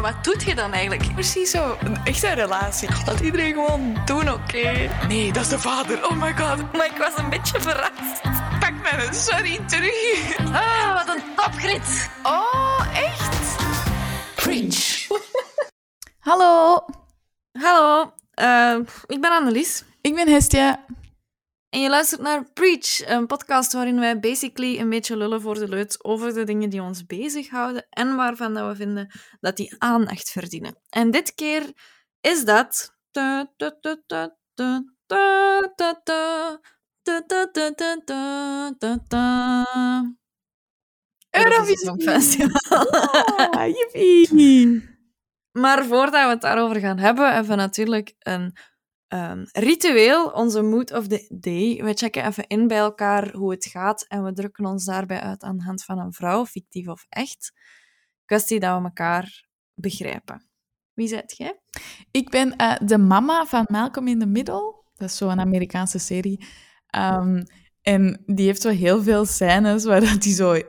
maar wat doet je dan eigenlijk? Precies zo, een echte relatie. Dat iedereen gewoon doen, oké? Nee, dat is de vader. Oh my god. Maar ik was een beetje verrast. Pak mijn sorry terug. Ah, wat een topgrit. Oh, echt? Cringe. Hallo. Hallo, eh, ik ben Annelies. Ik ben Hestia. En je luistert naar Preach, een podcast waarin wij basically een beetje lullen voor de leut over de dingen die ons bezighouden en waarvan dat we vinden dat die aandacht verdienen. En dit keer is dat... Eurovisie Songfestival. Ah, yippie. Maar voordat we het daarover gaan hebben, hebben we natuurlijk een um, ritueel, onze mood of the day. We checken even in bij elkaar hoe het gaat en we drukken ons daarbij uit aan de hand van een vrouw, fictief of echt. Kwestie dat we elkaar begrijpen. Wie zet jij? Ik ben uh, de mama van Malcolm in the Middle. Dat is zo'n Amerikaanse serie. Um, en die heeft zo heel veel scènes waar hij zo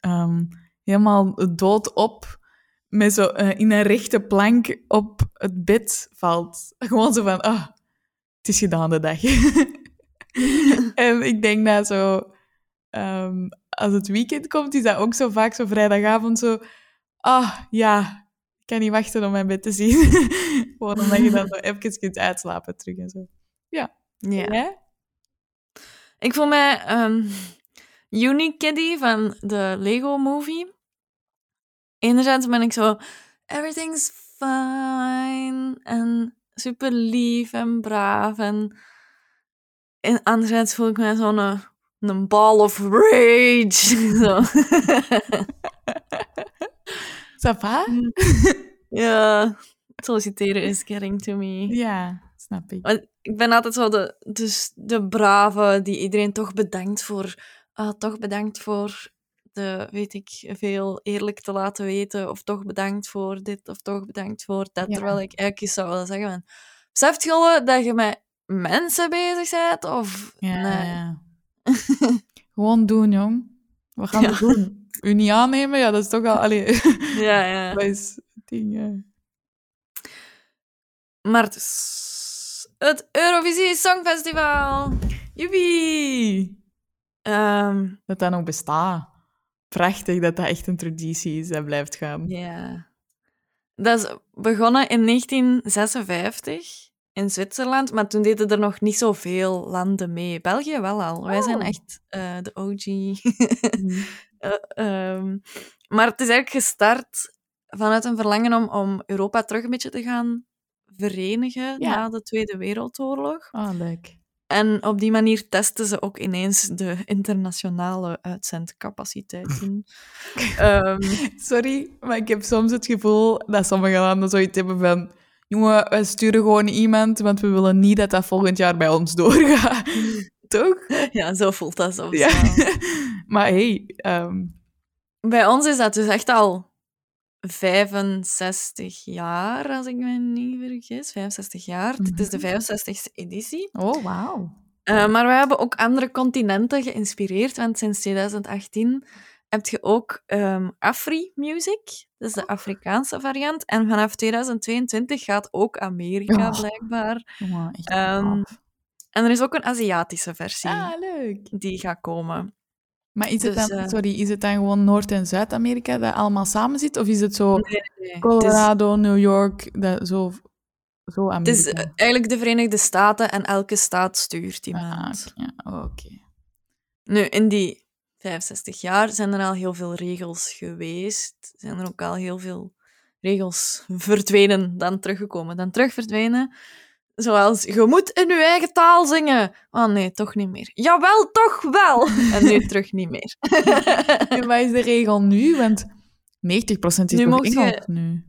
um, helemaal doodop met zo uh, in een rechte plank op het bed valt. Gewoon zo van, ah, het is gedaan de dag. en ik denk dat zo, um, als het weekend komt, is dat ook zo vaak zo vrijdagavond zo, ah, ja, ik kan niet wachten om mijn bed te zien. Gewoon omdat je dan zo even kunt uitslapen terug en zo. Ja. Ja. ja? Ik voel mij um, Unikiddy van de Lego Movie. Enerzijds ben ik zo, everything's fine en super lief en braaf. En, en anderzijds voel ik mij zo'n een, een ball of rage. Zo. Ça va? ja, solliciteren is getting to me. Ja, snap ik. Want ik ben altijd zo de, dus de brave die iedereen toch bedankt voor... Uh, toch bedankt voor de, weet ik veel, eerlijk te laten weten. Of toch bedankt voor dit, of toch bedankt voor dat. Ja. Terwijl ik eigenlijk zou willen zeggen van... Beseft je dat je met mensen bezig bent? Of... Ja, nee. ja. Gewoon doen, jong. Wat gaan we Ja. doen? U niet aannemen? Ja, dat is toch al... Allee, Ja, ja. dat is het ding. Maar dus... Het Eurovisie Songfestival. Joepie! Ehm, Dat dat nog bestaat. Prachtig dat dat echt een traditie is dat blijft gaan. Ja. Dat is begonnen in 1956 in Zwitserland, maar toen deden er nog niet zoveel landen mee. België wel al. Wij zijn Oh. echt eh, de OG. Eh, ehm, maar het is eigenlijk gestart vanuit een verlangen om, om Europa terug een beetje te gaan verenigen Ja. na de Tweede Wereldoorlog. Ah, leuk. En op die manier testen ze ook ineens de internationale uitzendcapaciteiten. Ehm, Sorry, maar ik heb soms het gevoel dat sommige landen zoiets hebben van... Jongen, wij sturen gewoon iemand, want we willen niet dat dat volgend jaar bij ons doorgaat. Toch? ja, zo voelt dat soms Ja. maar hey, ehm, Bij ons is dat dus echt al 65 jaar, als ik me niet vergis. 65 jaar. Dit is de 65e editie. oh, wauw. Eh, maar we hebben ook andere continenten geïnspireerd, want sinds 2018 heb je ook ehm Afri Music. Dat is de Afrikaanse variant. En vanaf 2022 gaat ook Amerika, Oh. blijkbaar. Wow, echt Ehm. En er is ook een Aziatische versie Ah, leuk. die gaat komen. Maar is het, Dus, dan, eh, sorry, is het dan gewoon Noord- en Zuid-Amerika dat allemaal samen zit? Of is het zo Nee, Het is, Colorado, New York, dat, zo, zo het is Amerika? eh, eigenlijk de Verenigde Staten en elke staat stuurt die Ah, oké. Ja, oké. Nu, in die 65 jaar zijn er al heel veel regels geweest. Zijn er ook al heel veel regels verdwenen, dan teruggekomen, dan terug verdwenen. Zoals, je moet in je eigen taal zingen. Oh nee, toch niet meer. Jawel, toch wel. En nu terug niet meer. En wat is de regel nu? Want 90% is Nu toch je- nu.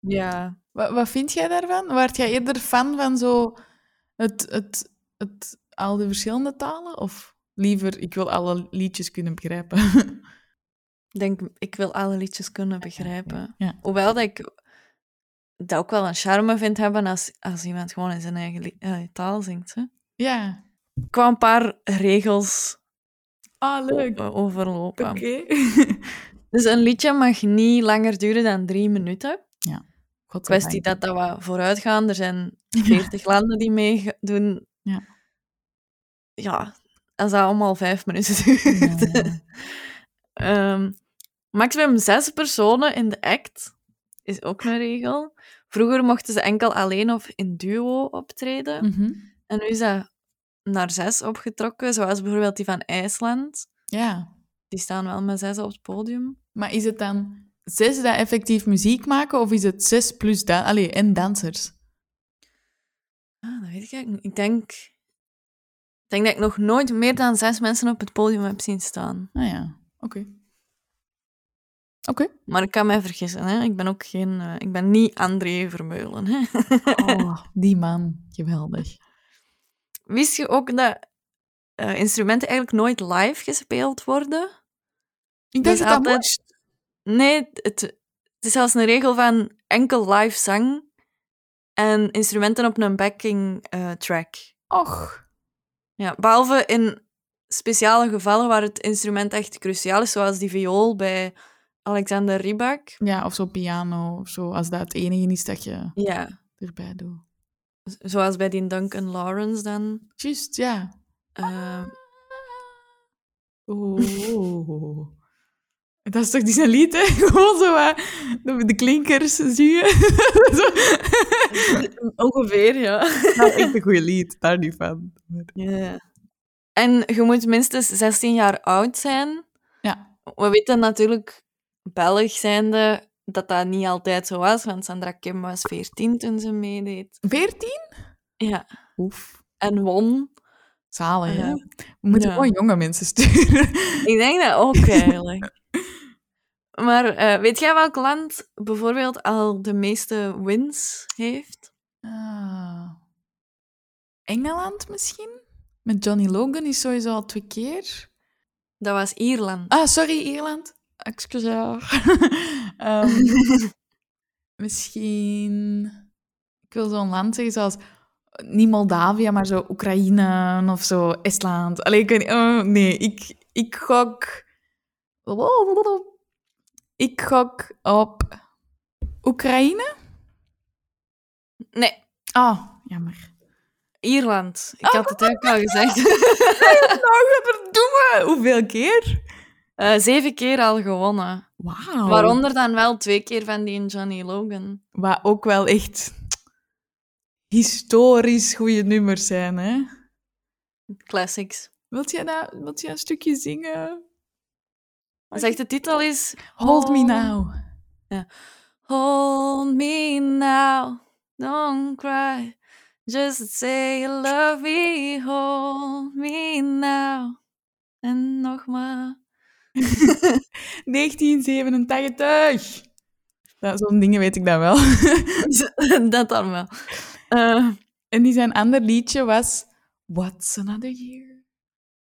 Ja. Wat, wat vind jij daarvan? Waart jij eerder fan van zo het, het, het, al die verschillende talen? Of liever, ik wil alle liedjes kunnen begrijpen? Ik denk, ik wil alle liedjes kunnen begrijpen. Ja. Hoewel dat ik dat ook wel een charme vind hebben als, als iemand gewoon in zijn eigen eh, taal zingt. Hè. Ja. Ik wou een paar regels Ah, leuk. overlopen. Oké. Dus een liedje mag niet langer duren dan drie minuten. kwestie dat dat wat vooruit gaan. Er zijn 40 landen die meedoen. Ja. Ja, als dat allemaal vijf minuten duurt. Ja. Ehm, maximum zes personen in de act is ook een regel. Vroeger mochten ze enkel alleen of in duo optreden. Mhm. En nu is dat naar zes opgetrokken, zoals bijvoorbeeld die van IJsland. Ja. Die staan wel met zes op het podium. Maar is het dan zes dat effectief muziek maken, of is het zes plus dan Allee, en dansers? Ah, dat weet ik eigenlijk niet. Ik denk, ik denk dat ik nog nooit meer dan zes mensen op het podium heb zien staan. Ah ja, oké. Oké. Maar ik kan mij vergissen, hè. Ik ben ook geen... eh, ik ben niet André Vermeulen, hè. Oh, die man. Geweldig. Wist je ook dat eh, instrumenten eigenlijk nooit live gespeeld worden? Ik Dus dacht dat dat altijd- moest. Nee, het, het is zelfs een regel van enkel live zang en instrumenten op een backing eh, track. Och. Ja, behalve in speciale gevallen waar het instrument echt cruciaal is, zoals die viool bij Alexander Rybak. Ja, of zo piano, of zo, als dat het enige is dat je Ja, erbij doet. zoals bij die Duncan Lawrence dan. Juist, ja. Oh. Dat is toch die zijn lied, hè? Gewoon zo wat de, de klinkers zingen. zo. ongeveer, ja. Dat is echt een goed lied, daar niet van. Ja. En je moet minstens 16 jaar oud zijn. Ja. We weten natuurlijk, Belg zijnde, dat dat niet altijd zo was, want Sandra Kim was 14 toen ze meedeed. 14? Ja. Oef. En won. Zalig, hè? Ja. We moeten Ja. gewoon jonge mensen sturen. Ik denk dat ook eigenlijk. Maar eh, weet jij welk land bijvoorbeeld al de meeste wins heeft? Ah. Engeland misschien? Met Johnny Logan is sowieso al twee keer. Dat was Ierland. Ah, sorry, Ierland. Excuseer. Ehm, misschien... Ik wil zo'n land zeggen zoals... Niet Moldavië, maar zo Oekraïne of zo Estland. Allee, ik weet niet... oh, nee, ik, ik gok... Ik gok op Oekraïne? Nee, Ah, jammer. Ierland. Ik had het ook al gezegd. Nou, verdomme! Hoeveel keer? Eh, zeven keer al gewonnen. Wauw. Waaronder dan wel twee keer van die Johnny Logan. Wat ook wel echt historisch goede nummers zijn, hè? Classics. Wilt jij, dat, wilt jij een stukje zingen? Zegt de titel is... Hold me now. Hold me now, don't cry. Just say you love me, hold me now. En nog maar. 1987. Ja, Zo'n dingen weet ik dan wel. dat dan wel. Eh, en die zijn ander liedje was What's Another Year?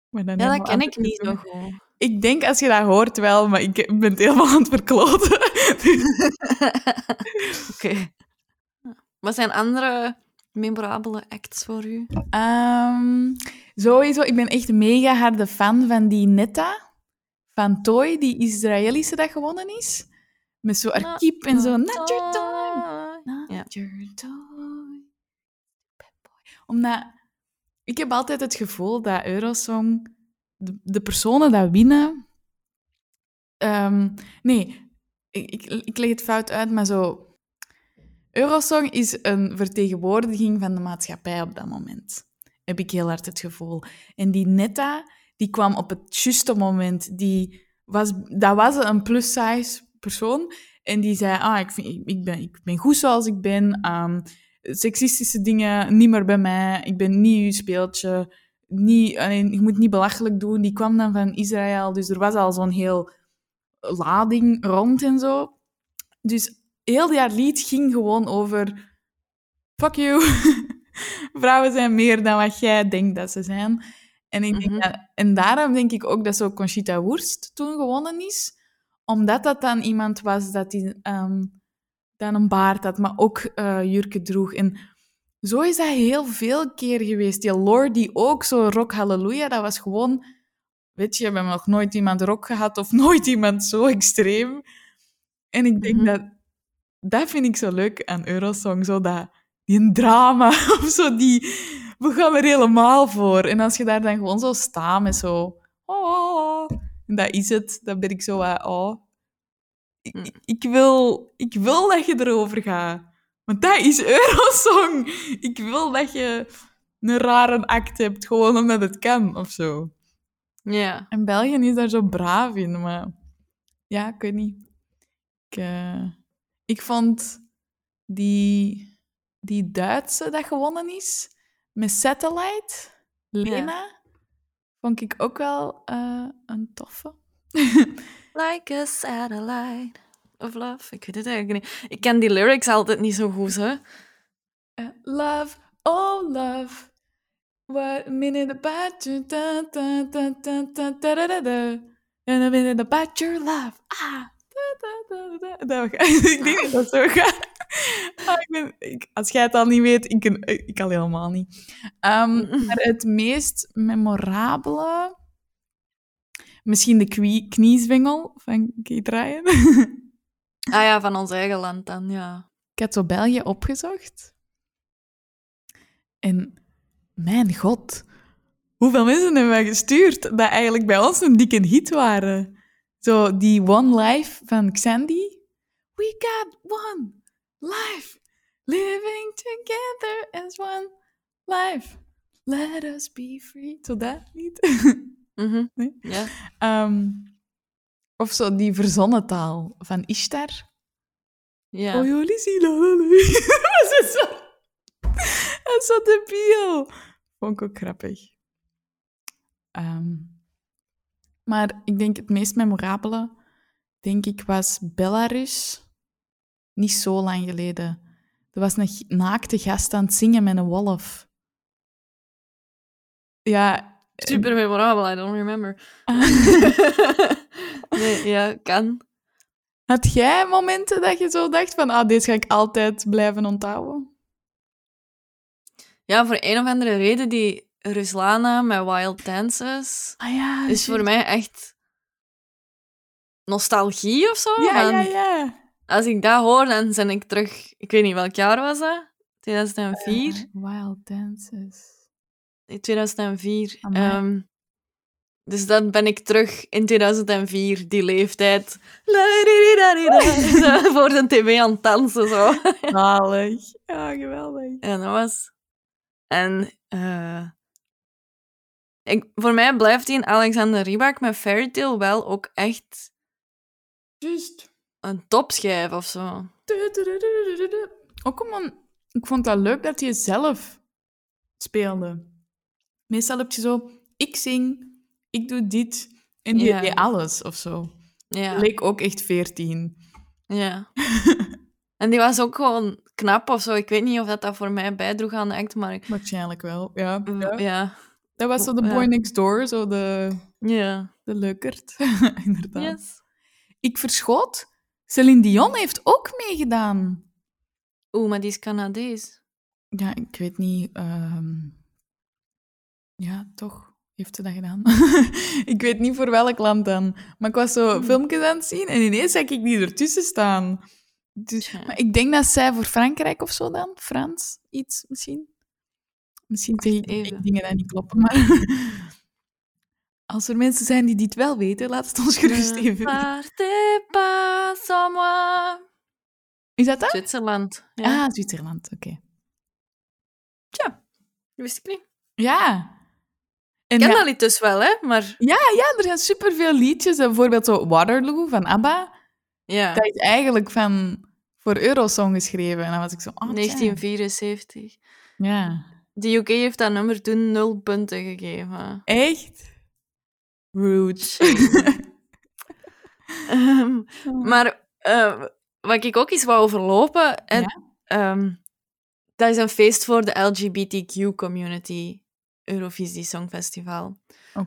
Maar dan ja, dat ken ik niet zo goed. Ik denk als je dat hoort wel, maar ik ben het helemaal aan het verkloten. Oké. Wat zijn andere memorabele acts voor u? Ehm, sowieso, ik ben echt mega harde fan van die Netta van Toy, die Israëlische dat gewonnen is. Met zo haar kiep en zo. Not your time. Not Ja. your toy. Omdat ik heb altijd het gevoel dat Eurosong, de, de personen dat winnen. ehm, nee, ik, ik, ik leg het fout uit, maar zo. Eurosong is een vertegenwoordiging van de maatschappij op dat moment. Heb ik heel hard het gevoel. En die Netta, die kwam op het juiste moment. Die was, dat was een plus-size persoon. En die zei, ah, ik, vind, ik, ben, ik ben goed zoals ik ben. ehm, seksistische dingen niet meer bij mij. Ik ben niet uw speeltje. Niet, allee, je moet niet belachelijk doen. Die kwam dan van Israël. Dus er was al zo'n heel lading rond en zo. Dus heel dat lied ging gewoon over... Fuck you. Vrouwen zijn meer dan wat jij denkt dat ze zijn. En, ik denk Mhm. dat, en daarom denk ik ook dat zo Conchita Wurst toen gewonnen is. Omdat dat dan iemand was dat die, ehm, dan een baard had, maar ook eh, jurken droeg. En zo is dat heel veel keer geweest. Die Lorde ook, zo Rock Hallelujah, dat was gewoon... Weet je, we hebben nog nooit iemand rock gehad of nooit iemand zo extreem. En ik denk Mhm. dat dat vind ik zo leuk aan Eurosong, zo dat, die een drama of zo, die, we gaan er helemaal voor. En als je daar dan gewoon zo staat met zo, oh, en dat is het, dan ben ik zo, wat, oh, ik, Hm. ik, wil, ik wil dat je erover gaat. Want dat is Eurosong. Ik wil dat je een rare act hebt, gewoon omdat het kan, of zo. Ja. En België is daar zo braaf in, maar ja, ik weet niet. Ik, eh, ik vond die, die Duitse dat gewonnen is, met Satellite, Lena, vond ik ook wel eh, een toffe. Like a satellite of love. Ik weet het eigenlijk niet. Ik ken die lyrics altijd niet zo goed, hè. Eh, love, oh love, what a minute about you, da, da, da, da, da, da, da, da, da. and a minute about your love. Ah, da, da, da, da. Dat- ik denk dat dat zo gaat. Ah, ik ben, ik- als jij het al niet weet, ik, ik al helemaal niet. Ehm, maar het meest memorabele... Misschien de kniezwengel van Keith Ryan. Ah ja, van ons eigen land dan, ja. Ik had zo België opgezocht. En mijn god, hoeveel mensen hebben wij gestuurd dat eigenlijk bij ons een dikke hit waren? Zo die One Life van Xandy. We got one life, living together as one life. Let us be free. Zo dat niet? Mhm. Nee? Ja. Ehm, of zo die verzonnen taal van Ishtar. Ja. Oh, dat wel, hè? Dat is zo... Dat is zo debiel. Vond ik ook grappig. Ehm, maar ik denk het meest memorabele, denk ik, was Belarus. Niet zo lang geleden. Er was een naakte gast aan het zingen met een wolf. Ja. eh, Super memorabel, I don't remember. nee, ja, kan. Had jij momenten dat je zo dacht van, ah, deze ga ik altijd blijven onthouden? Ja, voor een of andere reden, die Ruslana met Wild Dances Ah ja. is voor mij echt nostalgie of zo. Ja, ja, ja. Als ik dat hoor, dan ben ik terug... Ik weet niet, welk jaar was dat? 2004? Eh, wild Dances. Nee, 2004. Amai. Ehm, dus dan ben ik terug in 2004, die leeftijd. Zo, Voor de tv aan het dansen, zo. Zalig. Ja, geweldig. En dat was... En eh, ik, voor mij blijft die in Alexander Rybak met Fairy Tale wel ook echt Juist. Een topschijf of zo. Ook omdat ik vond dat leuk dat je zelf speelde. Meestal heb je zo, ik zing, ik doe dit en die Ja. deed alles of zo. Ja. Leek ook echt veertien. ja. En die was ook gewoon knap of zo. Ik weet niet of dat, dat voor mij bijdroeg aan de act, maar... ik- Waarschijnlijk wel, ja. Ja. ja. Dat was zo de boy next door, zo de, ja. de leukert. Inderdaad. Yes. Ik verschoot, Celine Dion heeft ook meegedaan. Oeh, maar die is Canadees. Ja, ik weet niet. ehm, Ja, toch heeft ze dat gedaan. ik weet niet voor welk land dan. Maar ik was zo Hmm. filmpjes aan het zien en ineens zag ik die ertussen staan. Dus, maar ik denk dat zij voor Frankrijk of zo dan, Frans, iets misschien. Misschien ik, ik dingen die niet kloppen, maar als er mensen zijn die dit wel weten, laat het ons gerust even weten. Is dat dat? Zwitserland. Ja. Ah, Zwitserland, oké. Tja, dat wist ik niet. Ja. En Ik ken ja, dat lied dus wel, hè. Maar ja, ja, er zijn superveel liedjes. eh, Bijvoorbeeld zo Waterloo van ABBA. ja, Dat is eigenlijk van, voor Eurosong geschreven. En dan was ik zo... Oh, tja. 1974. Ja. De UK heeft dat nummer toen nul punten gegeven. Echt? Rude. Ehm, maar eh, wat ik ook eens wou overlopen, en, Ja? ehm, dat is een feest voor de LGBTQ-community, Eurovisie Songfestival.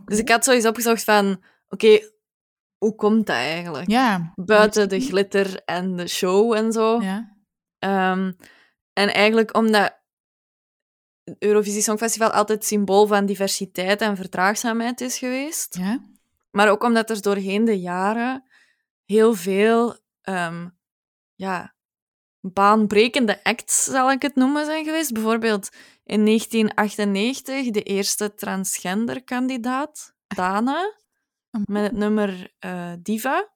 Dus ik had zoiets opgezocht van, oké, hoe komt dat eigenlijk? Ja. Buiten de glitter en de show en zo. Ja. Ehm, en eigenlijk omdat Eurovisie Songfestival altijd symbool van diversiteit en verdraagzaamheid is geweest. Ja. Maar ook omdat er doorheen de jaren heel veel ehm, ja, baanbrekende acts, zal ik het noemen, zijn geweest. Bijvoorbeeld in 1998 de eerste transgender-kandidaat, Dana, met het nummer eh, Diva,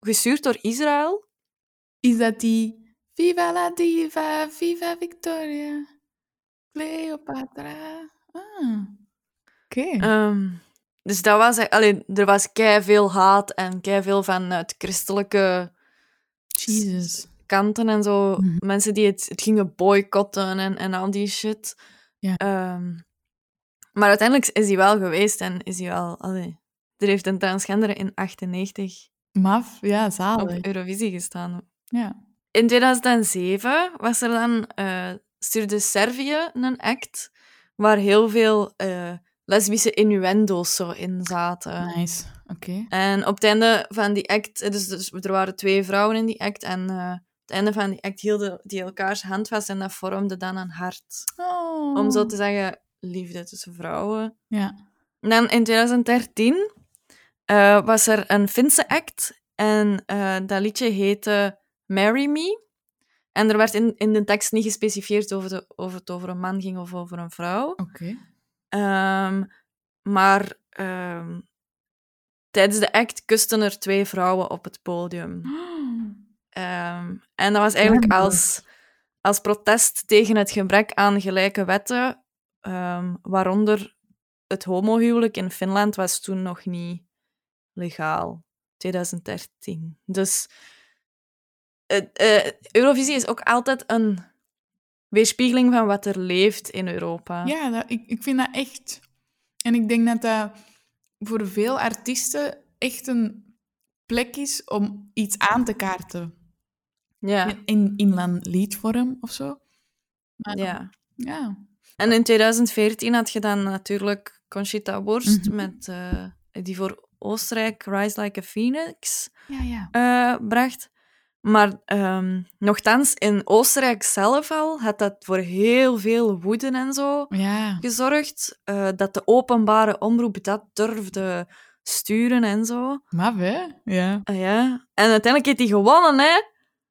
gestuurd door Israël. Is dat die Viva la diva, viva Victoria, Cleopatra? Ah, oké. Ehm, dus dat was... e- Allee, er was kei veel haat en kei veel vanuit christelijke Jesus. kanten en zo. Mhm. Mensen die het, het gingen boycotten en, en al die shit. Ehm, maar uiteindelijk is hij wel geweest en is hij wel... Allee, er heeft een transgender in 98 Maf, ja, op zalig. Eurovisie gestaan. Ja. In 2007 was er dan, eh, stuurde Servië een act waar heel veel eh, lesbische innuendo's zo in zaten. Nice. Oké. En op het einde van die act, eh, dus, dus er waren twee vrouwen in die act, en eh, op het einde van die act hielden die elkaars hand vast en dat vormde dan een hart. Oh. Om zo te zeggen, liefde tussen vrouwen. Ja. En dan in 2013 eh, was er een Finse act en dat liedje heette Marry Me. En er werd in, in de tekst niet gespecificeerd of, de, of het over een man ging of over een vrouw. Oké. Ehm, maar ehm, tijdens de act kusten er twee vrouwen op het podium. Ehm, en dat was eigenlijk als, als protest tegen het gebrek aan gelijke wetten, waaronder het homohuwelijk in Finland was toen nog niet legaal. 2013. Dus Eurovisie is ook altijd een weerspiegeling van wat er leeft in Europa. Ja, dat, ik, ik vind dat echt... En ik denk dat dat voor veel artiesten echt een plek is om iets aan te kaarten. Ja. In, in, liedvorm of zo. Maar, ja. ja. En in 2014 had je dan natuurlijk Conchita Wurst, Mhm. met, eh, die voor Oostenrijk Rise Like a Phoenix Ja, ja. eh, bracht. Maar ehm nochtans, in Oostenrijk zelf al had dat voor heel veel woede en zo Ja. gezorgd. eh, dat de openbare omroep dat durfde sturen en zo. Maf, hè? Ja. Ah ja. En uiteindelijk heeft hij gewonnen, hè?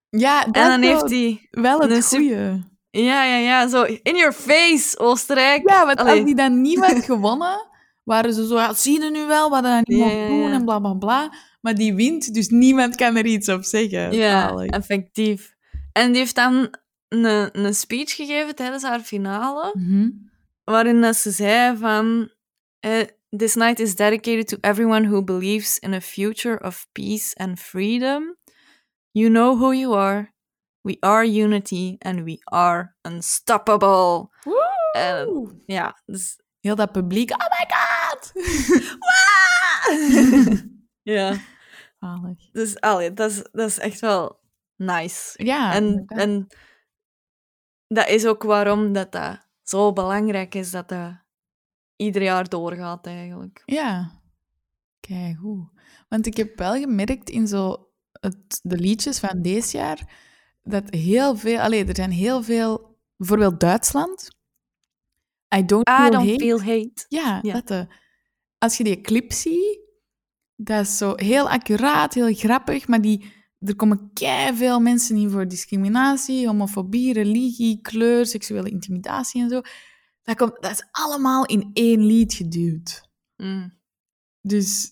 Ja, dat En dan heeft hij... wel het goeie. Ja, ja, ja. Zo, in your face, Oostenrijk. Ja, want Allee. als die dan niet had gewonnen, waren ze zo, ja, zie je nu wel wat hij niet Ja, doen en bla bla bla. Maar die wint, dus niemand kan er iets op zeggen. Ja, Zalig. effectief. En die heeft dan een, een speech gegeven tijdens haar finale, Mhm. waarin dat ze zei van... eh, This night is dedicated to everyone who believes in a future of peace and freedom. You know who you are. We are unity and we are unstoppable. En, Woe! ja, dus... Heel dat publiek, oh my god! ja, Zalig. dus allee, dat, is, dat is echt wel nice. Ja, En, en dat is ook waarom dat, dat zo belangrijk is dat dat ieder jaar doorgaat, eigenlijk. Ja. Kijk, hoe. Want ik heb wel gemerkt in zo het, de liedjes van deze jaar dat heel veel, allee, er zijn heel veel, bijvoorbeeld Duitsland. I don't I feel don't hate. feel hate. Ja, Ja. dat eh, als je die clip ziet, dat is zo heel accuraat, heel grappig, maar die, er komen veel mensen in voor discriminatie, homofobie, religie, kleur, seksuele intimidatie en zo. Dat, komt, dat is allemaal in één lied geduwd. Mm. Dus,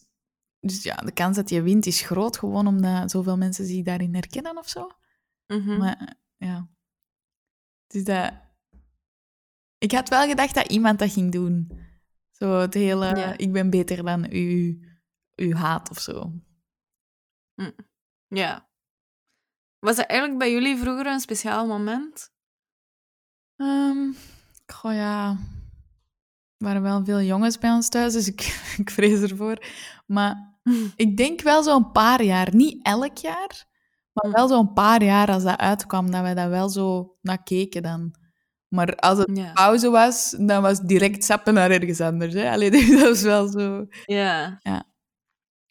dus ja, de kans dat je wint is groot, gewoon omdat zoveel mensen zich daarin herkennen of zo. Mhm. Maar eh, ja. Dus dat... Ik had wel gedacht dat iemand dat ging doen. Zo het hele, Ja. ik ben beter dan u, u haat of zo. Ja. Was dat eigenlijk bij jullie vroeger een speciaal moment? Ehm goh ja, er waren wel veel jongens bij ons thuis, dus ik, ik vrees ervoor. Maar ik denk wel zo'n paar jaar, niet elk jaar, maar Hm. wel zo'n paar jaar als dat uitkwam, dat wij dat wel zo naar keken dan. Maar als het Ja. pauze was, dan was het direct sappen naar ergens anders. Hè? Allee, dus dat was wel zo. Ja.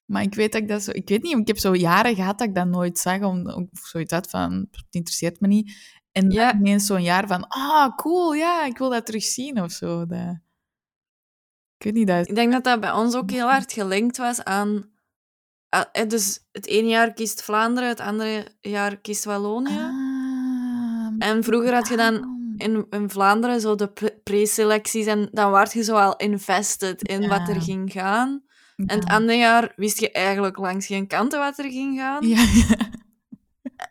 Maar ik weet dat ik dat zo... Ik weet niet, ik heb zo jaren gehad dat ik dat nooit zag, om, of zoiets had van, het interesseert me niet. En dan ineens zo'n jaar van, ah, cool, ja, ik wil dat terugzien of zo. Dat... Ik weet niet, dat. Ik denk dat dat bij ons ook heel hard gelinkt was aan... Dus het ene jaar kiest Vlaanderen, het andere jaar kiest Wallonië. Ah, En vroeger had je dan in, in Vlaanderen zo de pre- preselecties en dan werd je zo al invested in wat er ging gaan. En het andere jaar wist je eigenlijk langs geen kanten wat er ging gaan. Ja, ja.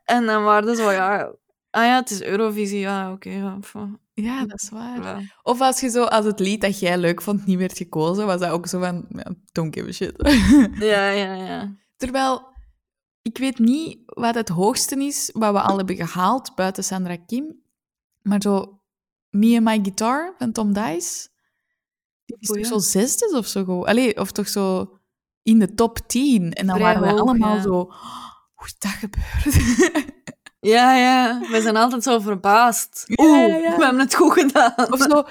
En dan waren zo, ja... Ah ja, het is Eurovisie, ja, oké. ja, pff, ja, dat is waar. Of als je zo, als het lied dat jij leuk vond niet werd gekozen, was dat ook zo van, ja, don't give a shit. Ja, ja, ja. Terwijl, ik weet niet wat het hoogste is wat we al hebben gehaald buiten Sandra Kim. Maar zo Me and My Guitar van Tom Dice. Is toch zo zesde of zo? gewoon? Allee, of toch zo in de top 10. En dan Vrij waren we hoog, allemaal ja. zo... "Oh, hoe is dat gebeurd? Ja, ja. We zijn altijd zo verbaasd. Oeh, ja, ja. we hebben het goed gedaan. of zo,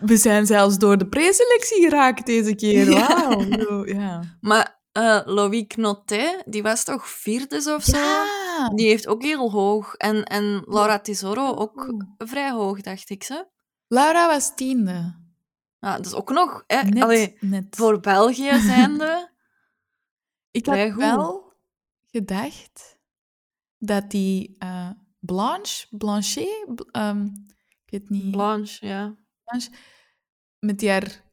we zijn zelfs door de preselectie geraakt deze keer. Wauw. Ja. Maar eh Loïc Notet, die was toch vierde of zo? Ja. Die heeft ook heel hoog. En, en Laura Tesoro ook Oeh. vrij hoog, dacht ik. Ze. Laura was tiende. Dat is ook nog... Hè, Net, allee, net. voor België zijnde... Ik had goed. wel gedacht dat die eh, Blanche, Blanchet, bl- ehm, ik weet niet, Blanche, ja. Blanche, met die haar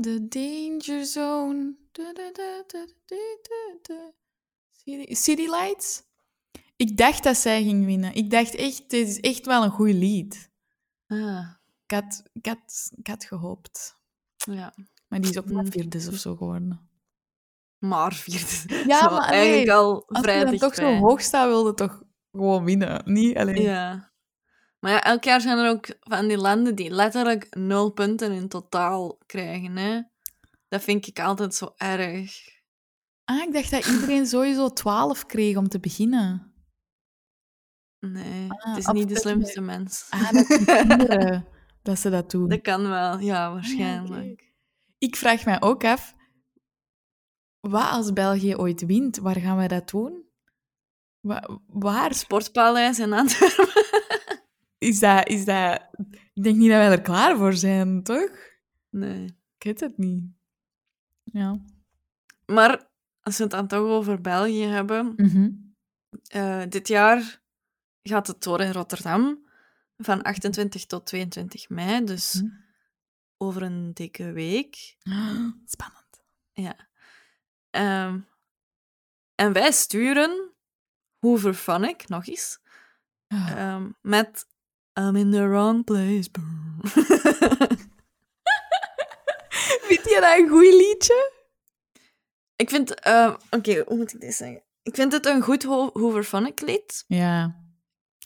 The Danger Zone, da, da, da. City Lights. Ik dacht dat zij ging winnen. Ik dacht echt, dit is echt wel een goed lied. Ah, Ik had, ik had, ik had gehoopt. ja. Maar die is ook maar Mm. vierde of zo geworden. Maar vierde. Ja, Zo, maar eigenlijk al Als vrij je dan toch zo hoog staat, wilde toch gewoon winnen. Niet alleen. Ja. Maar ja, elk jaar zijn er ook van die landen die letterlijk nul punten in totaal krijgen. Hè? Dat vind ik altijd zo erg. Ah, ik dacht dat iedereen sowieso 12 kreeg om te beginnen. Nee, Ah, het is niet de je slimste mens. Ah, dat zijn kinderen dat ze dat doen. Dat kan wel, ja, waarschijnlijk. Ik vraag mij ook af, wat als België ooit wint, waar gaan wij dat doen? Wa- waar Sportpaleis in Antwerpen. is dat, is dat... Ik denk niet dat wij er klaar voor zijn, toch? Nee. Ik weet het niet. Ja. Maar als we het dan toch over België hebben, Mhm. eh, dit jaar gaat het door in Rotterdam van 28 tot 22 mei, dus Hm. over een dikke week. Spannend. Ja. Ehm, en wij sturen Hoover Phonic, nog eens, Ah. ehm, met I'm in the wrong place. Vind je dat een goed liedje? ik vind... eh, Oké, hoe moet ik dit zeggen? Ik vind het een goed Ho- Hoover Phonic lied. Ja.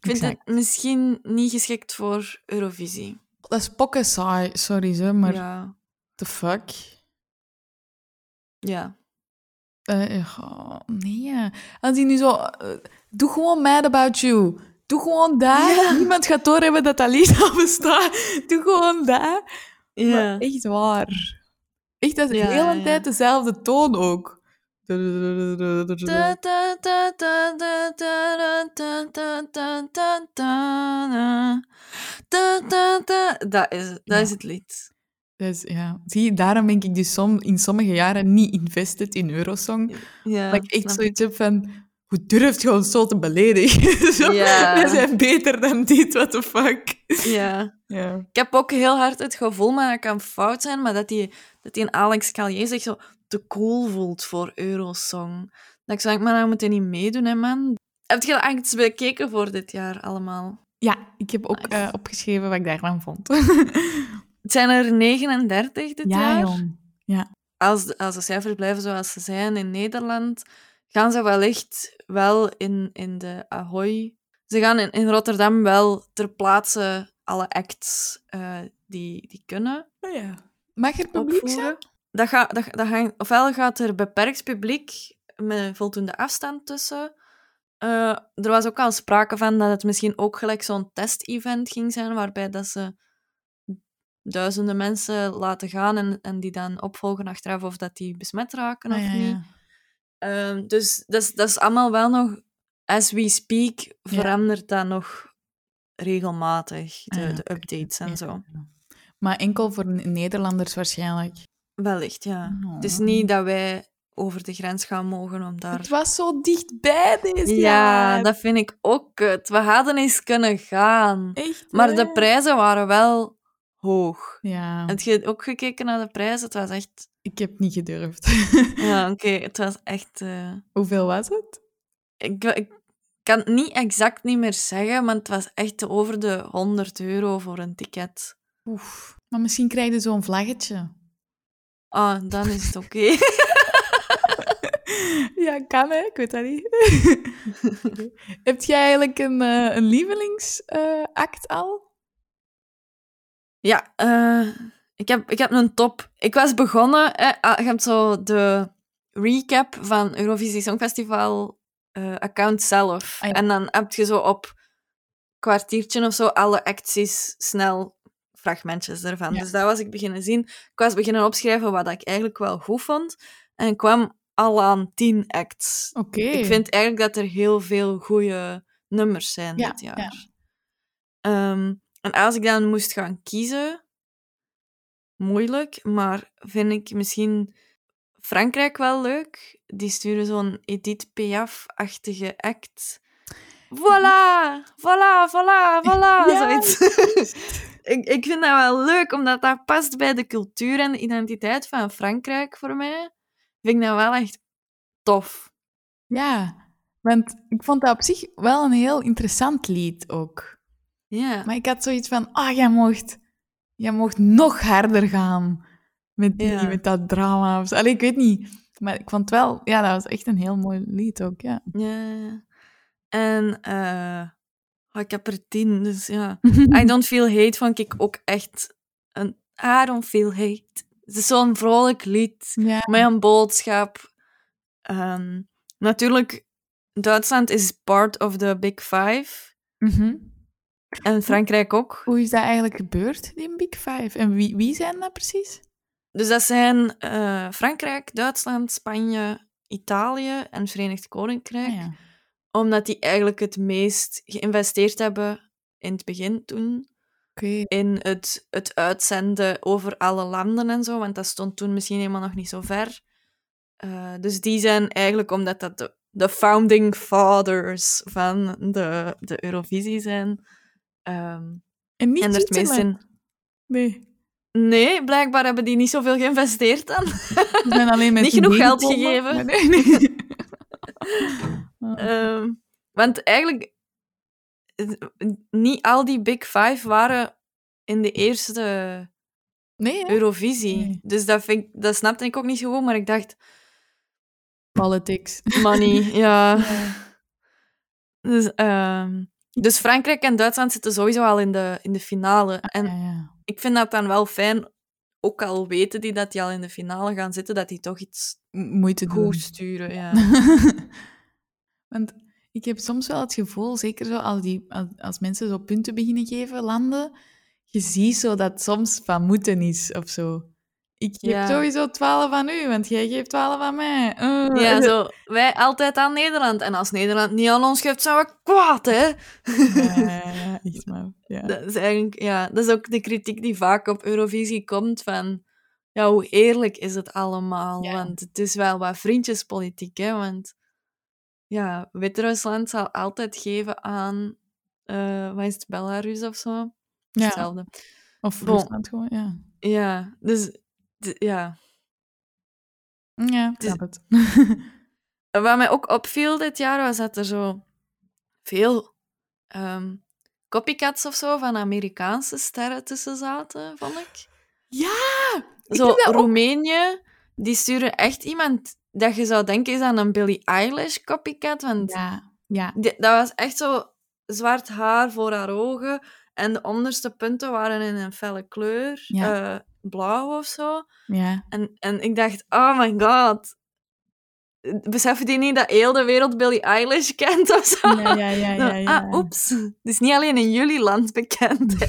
Ik vind Exact. het misschien niet geschikt voor Eurovisie. Dat is pokken saai, sorry zo, maar Ja. the fuck? Ja. Eh, oh, nee. Als die nu zo... eh, doe gewoon Mad About You. Doe gewoon. Ja. Niemand gaat doorhebben dat dat lied al bestaat. Doe gewoon dat. Ja. Maar echt waar. Echt, dat is Ja, de hele ja. tijd dezelfde toon ook. Dat is, dat is het lied. Dus, ja. Zie, daarom ben ik dus som, in sommige jaren niet invested in Eurosong. Ja, dat ik echt zoiets heb van... Hoe durft je ons zo te beledigen? We ja. Zijn beter dan dit, what the fuck? Ja. ja. Ik heb ook heel hard het gevoel, maar dat kan fout zijn, maar dat die, dat die een Alex Calier zegt zo te cool voelt voor Eurosong. Dat ik zo denk, maar dan moet je niet meedoen, hè, man. Heb je dat echt bekeken voor dit jaar allemaal? ja, ik heb ook eh, opgeschreven wat ik daarvan vond. Het zijn er 39 dit ja, jaar. jong. Als de, als de cijfers blijven zoals ze zijn in Nederland, gaan ze wellicht wel in, in de Ahoy... Ze gaan in, in Rotterdam wel ter plaatse alle acts eh, die, die kunnen Oh, ja. Mag er publiek zijn? Dat gaat, dat, dat gaan, ofwel gaat er beperkt publiek met voldoende afstand tussen. Eh, er was ook al sprake van dat het misschien ook gelijk zo'n test-event ging zijn, waarbij dat ze duizenden mensen laten gaan en, en die dan opvolgen achteraf of dat die besmet raken Ah, of ja, niet. Ehm, dus dat is, dat is allemaal wel nog, as we speak, Ja. verandert dat nog regelmatig, de, Ah, de updates en zo. Maar enkel voor Nederlanders waarschijnlijk. Wellicht, ja. Oh. Het is niet dat wij over de grens gaan mogen om daar... Het was zo dichtbij deze Ja, jaar. dat vind ik ook kut. We hadden eens kunnen gaan. Echt, Maar hè? de prijzen waren wel hoog. Ja, Heb je ook gekeken naar de prijzen? Het was echt... ik heb niet gedurfd. Ja, oké. Het was echt... eh, Hoeveel was het? Ik, ik kan het niet exact niet meer zeggen, maar het was echt over de 100 euro voor een ticket. Oef. Maar misschien krijg je zo'n vlaggetje. Ah, dan is het oké. Ja, kan hè? Ik weet dat niet. Heb jij eigenlijk een, eh, een lievelingsact al? Ja, eh, ik, heb, ik heb een top. Ik was begonnen... eh, ah, je hebt zo de recap van Eurovisie Songfestival eh, account zelf. Ah, ja. En dan heb je zo op kwartiertje of zo alle acties snel fragmentjes ervan. Ja. Dus dat was ik beginnen zien. Ik was beginnen opschrijven wat ik eigenlijk wel goed vond. En ik kwam al aan tien acts. Oké. Ik vind eigenlijk dat er heel veel goede nummers zijn Ja, dit jaar. ja. Ehm, en als ik dan moest gaan kiezen, moeilijk, maar vind ik misschien Frankrijk wel leuk. Die sturen zo'n Edith Piaf-achtige act. Voilà, voilà, voilà, voilà, Ja. zoiets. ik, ik vind dat wel leuk, omdat dat past bij de cultuur en de identiteit van Frankrijk voor mij. Vind ik dat wel echt tof. Ja, want ik vond dat op zich wel een heel interessant lied ook. Ja. Maar ik had zoiets van, ah, jij mocht, jij mocht nog harder gaan met, die, Ja. met dat drama. Of zo. Allee, ik weet niet. Maar ik vond wel, ja, dat was echt een heel mooi lied ook, ja. Ja. En eh, oh, ik heb er tien, dus ja. I Don't Feel Hate vond ik ook echt een... I Don't Feel Hate. Het is zo'n vrolijk lied ja. met een boodschap. Ehm, natuurlijk, Duitsland is part of the Big Five. Mhm. En Frankrijk ook. Hoe is dat eigenlijk gebeurd, die Big Five? En wie, wie zijn dat precies? Dus dat zijn eh, Frankrijk, Duitsland, Spanje, Italië en Verenigd Koninkrijk. Ah, ja. Omdat die eigenlijk het meest geïnvesteerd hebben in het begin toen. In het, het uitzenden over alle landen en zo, want dat stond toen misschien helemaal nog niet zo ver. Eh, dus die zijn eigenlijk, omdat dat de, de founding fathers van de, de Eurovisie zijn. ehm, En niet en er het meest in... Nee. Nee, blijkbaar hebben die niet zoveel geïnvesteerd dan. Ze zijn alleen met Niet genoeg geld gegeven. Nee, nee. Ehm, want eigenlijk, niet al die Big Five waren in de eerste nee? Eurovisie. Nee. Dus dat, vind ik, dat snapte ik ook niet zo goed, maar ik dacht, Politics. money, ja. Dus, ehm, dus Frankrijk en Duitsland zitten sowieso al in de, in de finale. En Ja, ja. ik vind dat dan wel fijn, ook al weten die dat die al in de finale gaan zitten, dat die toch iets Moeite doen. goed sturen. Ja. Want ik heb soms wel het gevoel, zeker zo als, die, als, als mensen zo punten beginnen geven, landen, je ziet zo dat soms van moeten is of zo. Ik geef Ja. sowieso 12 aan u, want jij geeft 12 aan mij. Uh. ja, zo, wij altijd aan Nederland. En als Nederland niet aan ons geeft, zijn we kwaad, hè? Ja, echt maar. Ja. Dat is eigenlijk, ja, dat is ook de kritiek die vaak op Eurovisie komt van, ja, hoe eerlijk is het allemaal? Ja. Want het is wel wat vriendjespolitiek, hè? Want ja, Wit-Rusland zal altijd geven aan, eh wat is het, Belarus of zo? Ja. Hetzelfde. Of Bon. Rusland gewoon, ja. Ja, dus ja. Ja, ik is- snap het. Wat mij ook opviel dit jaar was dat er zo veel ehm, copycats of zo van Amerikaanse sterren tussen zaten, vond ik. ja! Ik Zo, ook- Roemenië, die sturen echt iemand dat je zou denken is aan een Billie Eilish copycat. Want Ja, ja. die- dat was echt zo zwart haar voor haar ogen. En de onderste punten waren in een felle kleur. Ja. eh, blauw of zo. ja. En, en ik dacht, oh my god. Beseffen die niet dat heel de wereld Billie Eilish kent of zo? Ja, ja, ja, ja, ja. Ah, oeps. Het is niet alleen in jullie land bekend.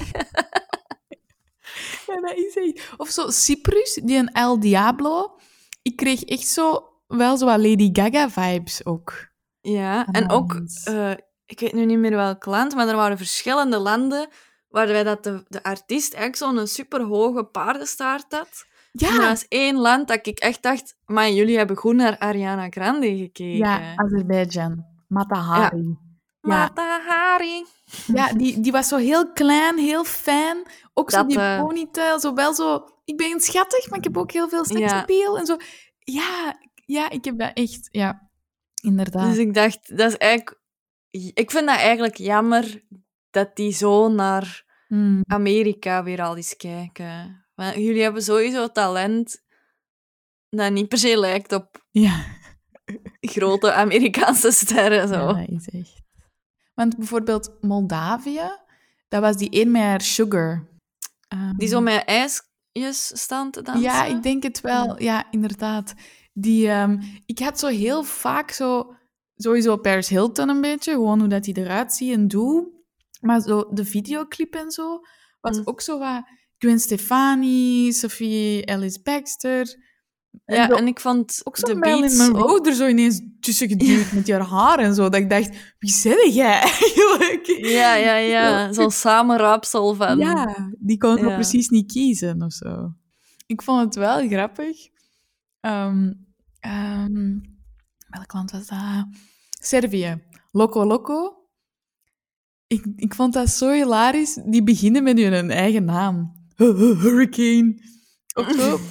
Ja, dat is echt... Of zo Cyprus, die een El Diablo. Ik kreeg echt zo wel zo wat Lady Gaga-vibes ook. Ja, en ook, Nice. Ik weet nu niet meer welk land, maar er waren verschillende landen waarbij dat de, de artiest eigenlijk zo'n superhoge paardenstaart had. En Ja, was één land dat ik echt dacht, maar jullie hebben goed naar Ariana Grande gekeken. ja Azerbeidzjan. Matahari. Ja, Mata Hari. ja die, die was zo heel klein, heel fijn. Ook zo die eh, ponytail, zo wel zo... Ik ben schattig, maar ik heb ook heel veel seksappeal. En zo. Ja, ja, ik heb dat echt... Ja, inderdaad. Dus ik dacht, dat is eigenlijk... Ik vind dat eigenlijk jammer dat die zo naar Hmm. Amerika weer al eens kijken. Want jullie hebben sowieso talent dat niet per se lijkt op Ja. grote Amerikaanse sterren. Zo. Ja, dat is echt. Want bijvoorbeeld Moldavië, dat was die een met haar sugar. Ehm, Die zo met ijsjes staan te dansen. Ja, ik denk het wel. Ja, inderdaad. Die, ehm, ik had zo heel vaak zo... Sowieso Paris Hilton een beetje, gewoon hoe dat die eruit ziet en doe. Maar zo de videoclip en zo, was Mm. ook zo wat... Gwen Stefani, Sophie Ellis Baxter. En Ja, zo- en ik vond ook zo de beats Monroe ook- er zo ineens tussen geduwd met haar haar en zo. Dat ik dacht, wie zeg jij eigenlijk? Ja, ja, ja. Zo'n samenraapsel van... Ja, die kon Ja. precies niet kiezen of zo. Ik vond het wel grappig. Ehm, welk land was dat? Servië. Loco Loco. Ik, ik vond dat zo hilarisch. Die beginnen met hun eigen naam. Hurricane. Of zo.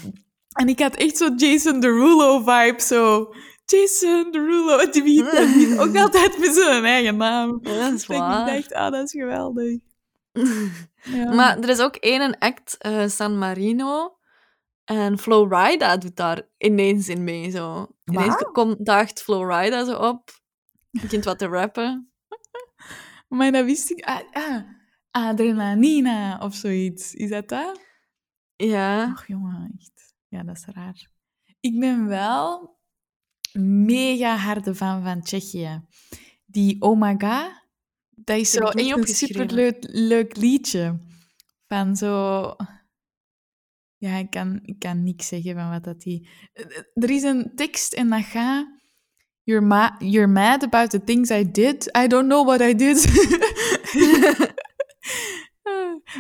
En ik had echt zo Jason Derulo vibe. Zo. Jason Derulo. Die begint ook altijd met zijn eigen naam. Ja, dat is Dus ik waar. dacht, ah, dat is geweldig. Ja. Maar er is ook één act, eh, San Marino. En Flowrida doet daar ineens in mee. Zo. Ineens komt, daagt Flowrida zo op. Begint wat te rappen. Maar dat wist ik. Ah, ah, adrenalina of zoiets. Is dat dat? Ja. Ach, jongen, echt. Ja, dat is raar. Ik ben wel mega harde fan van Tsjechië. Die Oh My God, dat is zo een superleuk leuk liedje. Van zo... Ja, ik kan, ik kan niks zeggen van wat dat die... Er is een tekst en dat gaat... You're, ma you're mad about the things I did. I don't know what I did.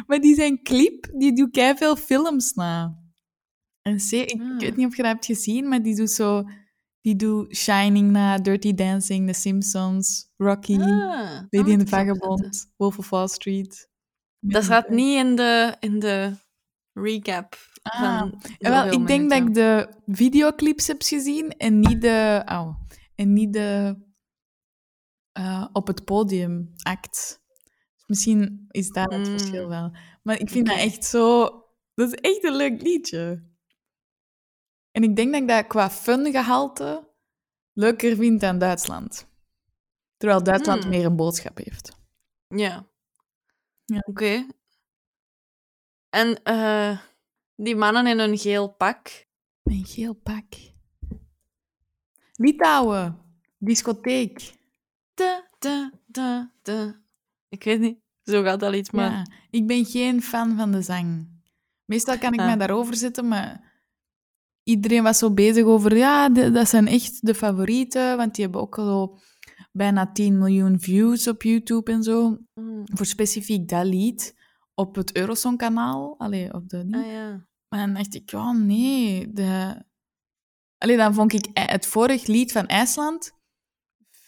maar die zijn clip, die doet veel films na. En ze, ik, Ah. ik weet niet of je dat hebt gezien, maar die doet zo... Die doet Shining na, Dirty Dancing, The Simpsons, Rocky, Ah, Lady dat in the. Vagabond, Wolf of Wall Street. Dat staat niet in de, in de recap. Ah, van wel, ik denk dat ik de videoclips heb gezien en niet de... Au, en niet de eh, op het podium act. Dus misschien is dat het Mm. verschil wel. Maar ik vind dat echt zo... Dat is echt een leuk liedje. En ik denk dat ik dat qua fun-gehalte leuker vind dan Duitsland. Terwijl Duitsland Mm. meer een boodschap heeft. Ja. Ja. Oké. En eh, die mannen in een geel pak. Mijn geel pak. Litouwen. Discotheek. Da, da, da, da. Ik weet niet. Zo gaat dat iets, maar... Ja, ik ben geen fan van de zang. Meestal kan ik mij daarover zetten, maar iedereen was zo bezig over, ja, de- dat zijn echt de favorieten, want die hebben ook al zo bijna 10 miljoen views op YouTube en zo. Mm. Voor specifiek dat lied op het Eurosong-kanaal. Allee, op de... Ah ja. Maar dan dacht ik, ja, nee. De... Allee, dan vond ik het vorig lied van IJsland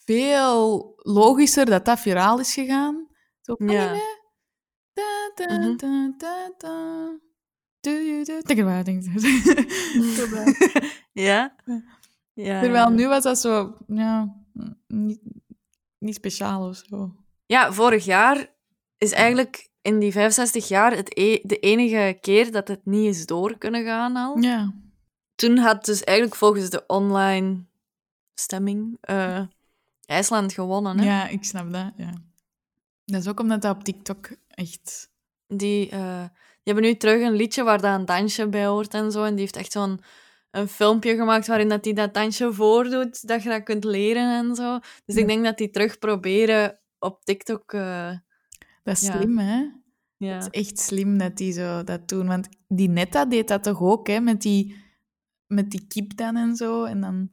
veel logischer dat dat viraal is gegaan. Zo, Ja. Da, da, da, da, da. Do you do- Think about it. Zo dat. ja? Ja. Terwijl nu was dat zo, ja, niet, niet speciaal of zo. Ja, vorig jaar is eigenlijk in die 65 jaar het e- de enige keer dat het niet is door kunnen gaan al. Ja. Toen had dus eigenlijk volgens de online stemming eh, IJsland gewonnen. Hè? ja, ik snap dat, ja. Dat is ook omdat dat op TikTok echt... Die, eh, die hebben nu terug een liedje waar dat een dansje bij hoort en zo. En die heeft echt zo'n een filmpje gemaakt waarin dat hij dat dansje voordoet, dat je dat kunt leren en zo. Dus Ja. ik denk dat die terug proberen op TikTok. eh, Dat is Ja. slim, hè? Ja. Het is echt slim dat die zo dat doen. Want die Netta deed dat toch ook, hè? Met die, met die kip dan en zo. En dan...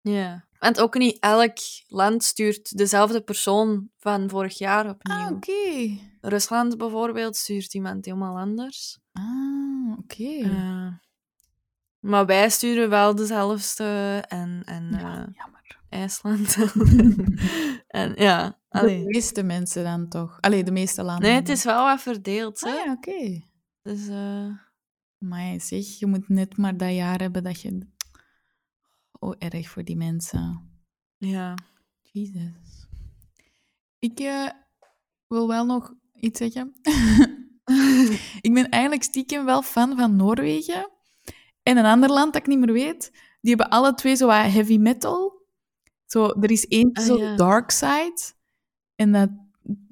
ja. Want ook niet elk land stuurt dezelfde persoon van vorig jaar opnieuw. Ah, oké. Rusland bijvoorbeeld stuurt iemand helemaal anders. Ah, oké. Eh, Maar wij sturen wel dezelfde en, en Ja, jammer. IJsland. en ja, De meeste mensen dan toch? Allee, de meeste landen. Nee, het is wel wat verdeeld. Hè? Ah ja, oké. Dus, eh, Maar zeg, je moet net maar dat jaar hebben dat je... Oh, erg voor die mensen. ja. Jezus. Ik eh, wil wel nog iets zeggen. ik ben eigenlijk stiekem wel fan van Noorwegen. En een ander land dat ik niet meer weet, die hebben alle twee zo wat heavy metal. Zo, er is eentje Ah, zo ja. Dark Side. En dat,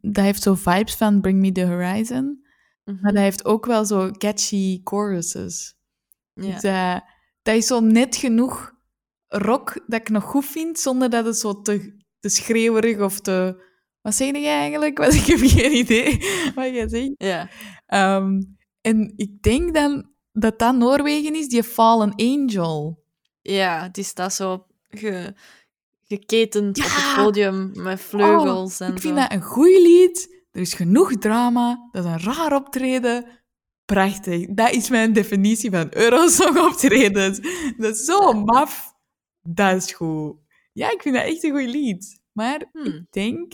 dat heeft zo vibes van Bring Me The Horizon. Mhm. Maar dat heeft ook wel zo catchy choruses. ja. Dus, eh, dat is zo net genoeg rock dat ik nog goed vind, zonder dat het zo te, te schreeuwerig of te... Wat zeg jij eigenlijk? Want ik heb geen idee wat jij zegt. ja. Ehm, en ik denk dan dat dat Noorwegen is, die Fallen Angel. Ja, die staat zo ge, geketend op het podium met vleugels en Oh, Ik vind zo. dat een goed lied. Er is genoeg drama. Dat is een raar optreden. Prachtig. Dat is mijn definitie van Eurosong optredens. Dat is zo maf. Dat is goed. Ja, ik vind dat echt een goed lied. Maar Hmm. ik denk...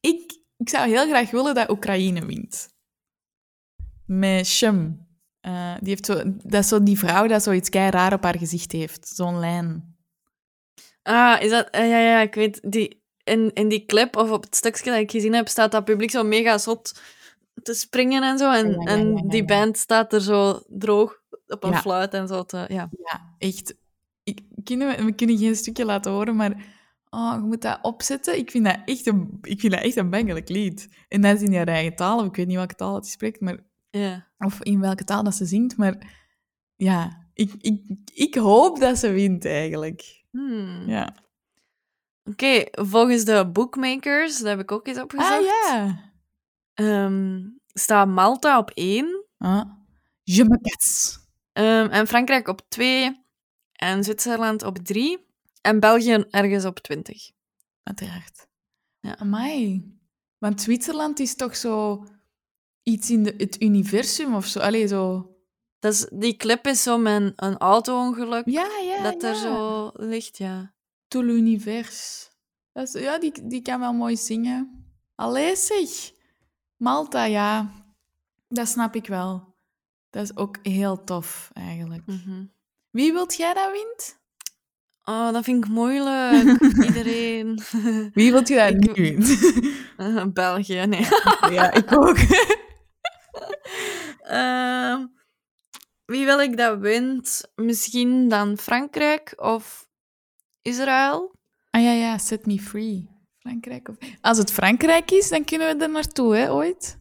Ik, ik zou heel graag willen dat Oekraïne wint. Met Shem. Eh, die heeft zo, dat is zo die vrouw dat zoiets kei raar op haar gezicht heeft. Zo'n lijn. Ah, is dat... eh, ja, ja, ik weet. Die, in, in die clip, of op het stukje dat ik gezien heb, staat dat publiek zo mega zot te springen en zo. En, Ja, ja, ja, en die band staat er zo droog op een fluit en zo te... Ja. Ja, echt. Ik, kunnen we, we kunnen geen stukje laten horen, maar oh, je moet dat opzetten. Ik vind dat echt een, ik vind dat echt een bangelijk lied. En dat is in haar eigen taal, of ik weet niet welke taal dat spreekt, maar, ja. of in welke taal dat ze zingt. Maar ja, ik, ik, ik hoop dat ze wint eigenlijk. Hmm. Ja. Oké, volgens de bookmakers, dat heb ik ook eens opgezocht, Ah ja. ehm, staat Malta op één. Ah. Je me. Ehm, en Frankrijk op 2 en Zwitserland op 3 en België ergens op 20. Uiteraard. Ja. Amai. Want Zwitserland is toch zo iets in de, het universum of zo. Allee, zo... Dat is, die clip is zo met een, auto-ongeluk Ja, ja, dat er zo ligt, ja. Tout l'univers. Dat is- Ja, die, die kan wel mooi zingen. Allee, zeg. Malta, ja. Dat snap ik wel. Dat is ook heel tof, eigenlijk. Mhm. Wie wilt jij dat wint? Oh, dat vind ik moeilijk. Iedereen. Wie wilt je dat Ik- niet wint? België, nee. ja, ik ook. Ehm, wie wil ik dat wint? Misschien dan Frankrijk of Israël? ah ja, ja, Set Me Free. Frankrijk of... Als het Frankrijk is, dan kunnen we er naartoe, hè, ooit.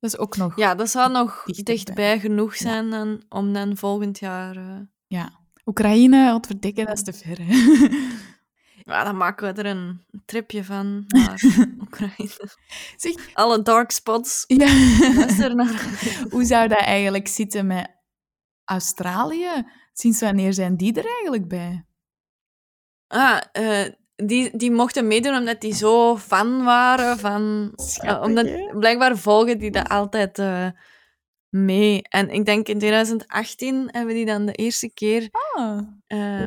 Dat is ook nog... Ja, dat zou nog dichtbij genoeg zijn dan, om dan volgend jaar... eh, Ja. Oekraïne, wat verdikken, dat is te ver, hè. Ja, dan maken we er een tripje van naar Oekraïne. Zeg, Alle dark spots. ja. Naar. Hoe zou dat eigenlijk zitten met Australië? Sinds wanneer zijn die er eigenlijk bij? Ah, eh, die, die mochten meedoen omdat die zo fan waren van... Schattig, eh, omdat, hè? blijkbaar volgen die dat altijd eh, mee. En ik denk in 2018 hebben die dan de eerste keer Ah,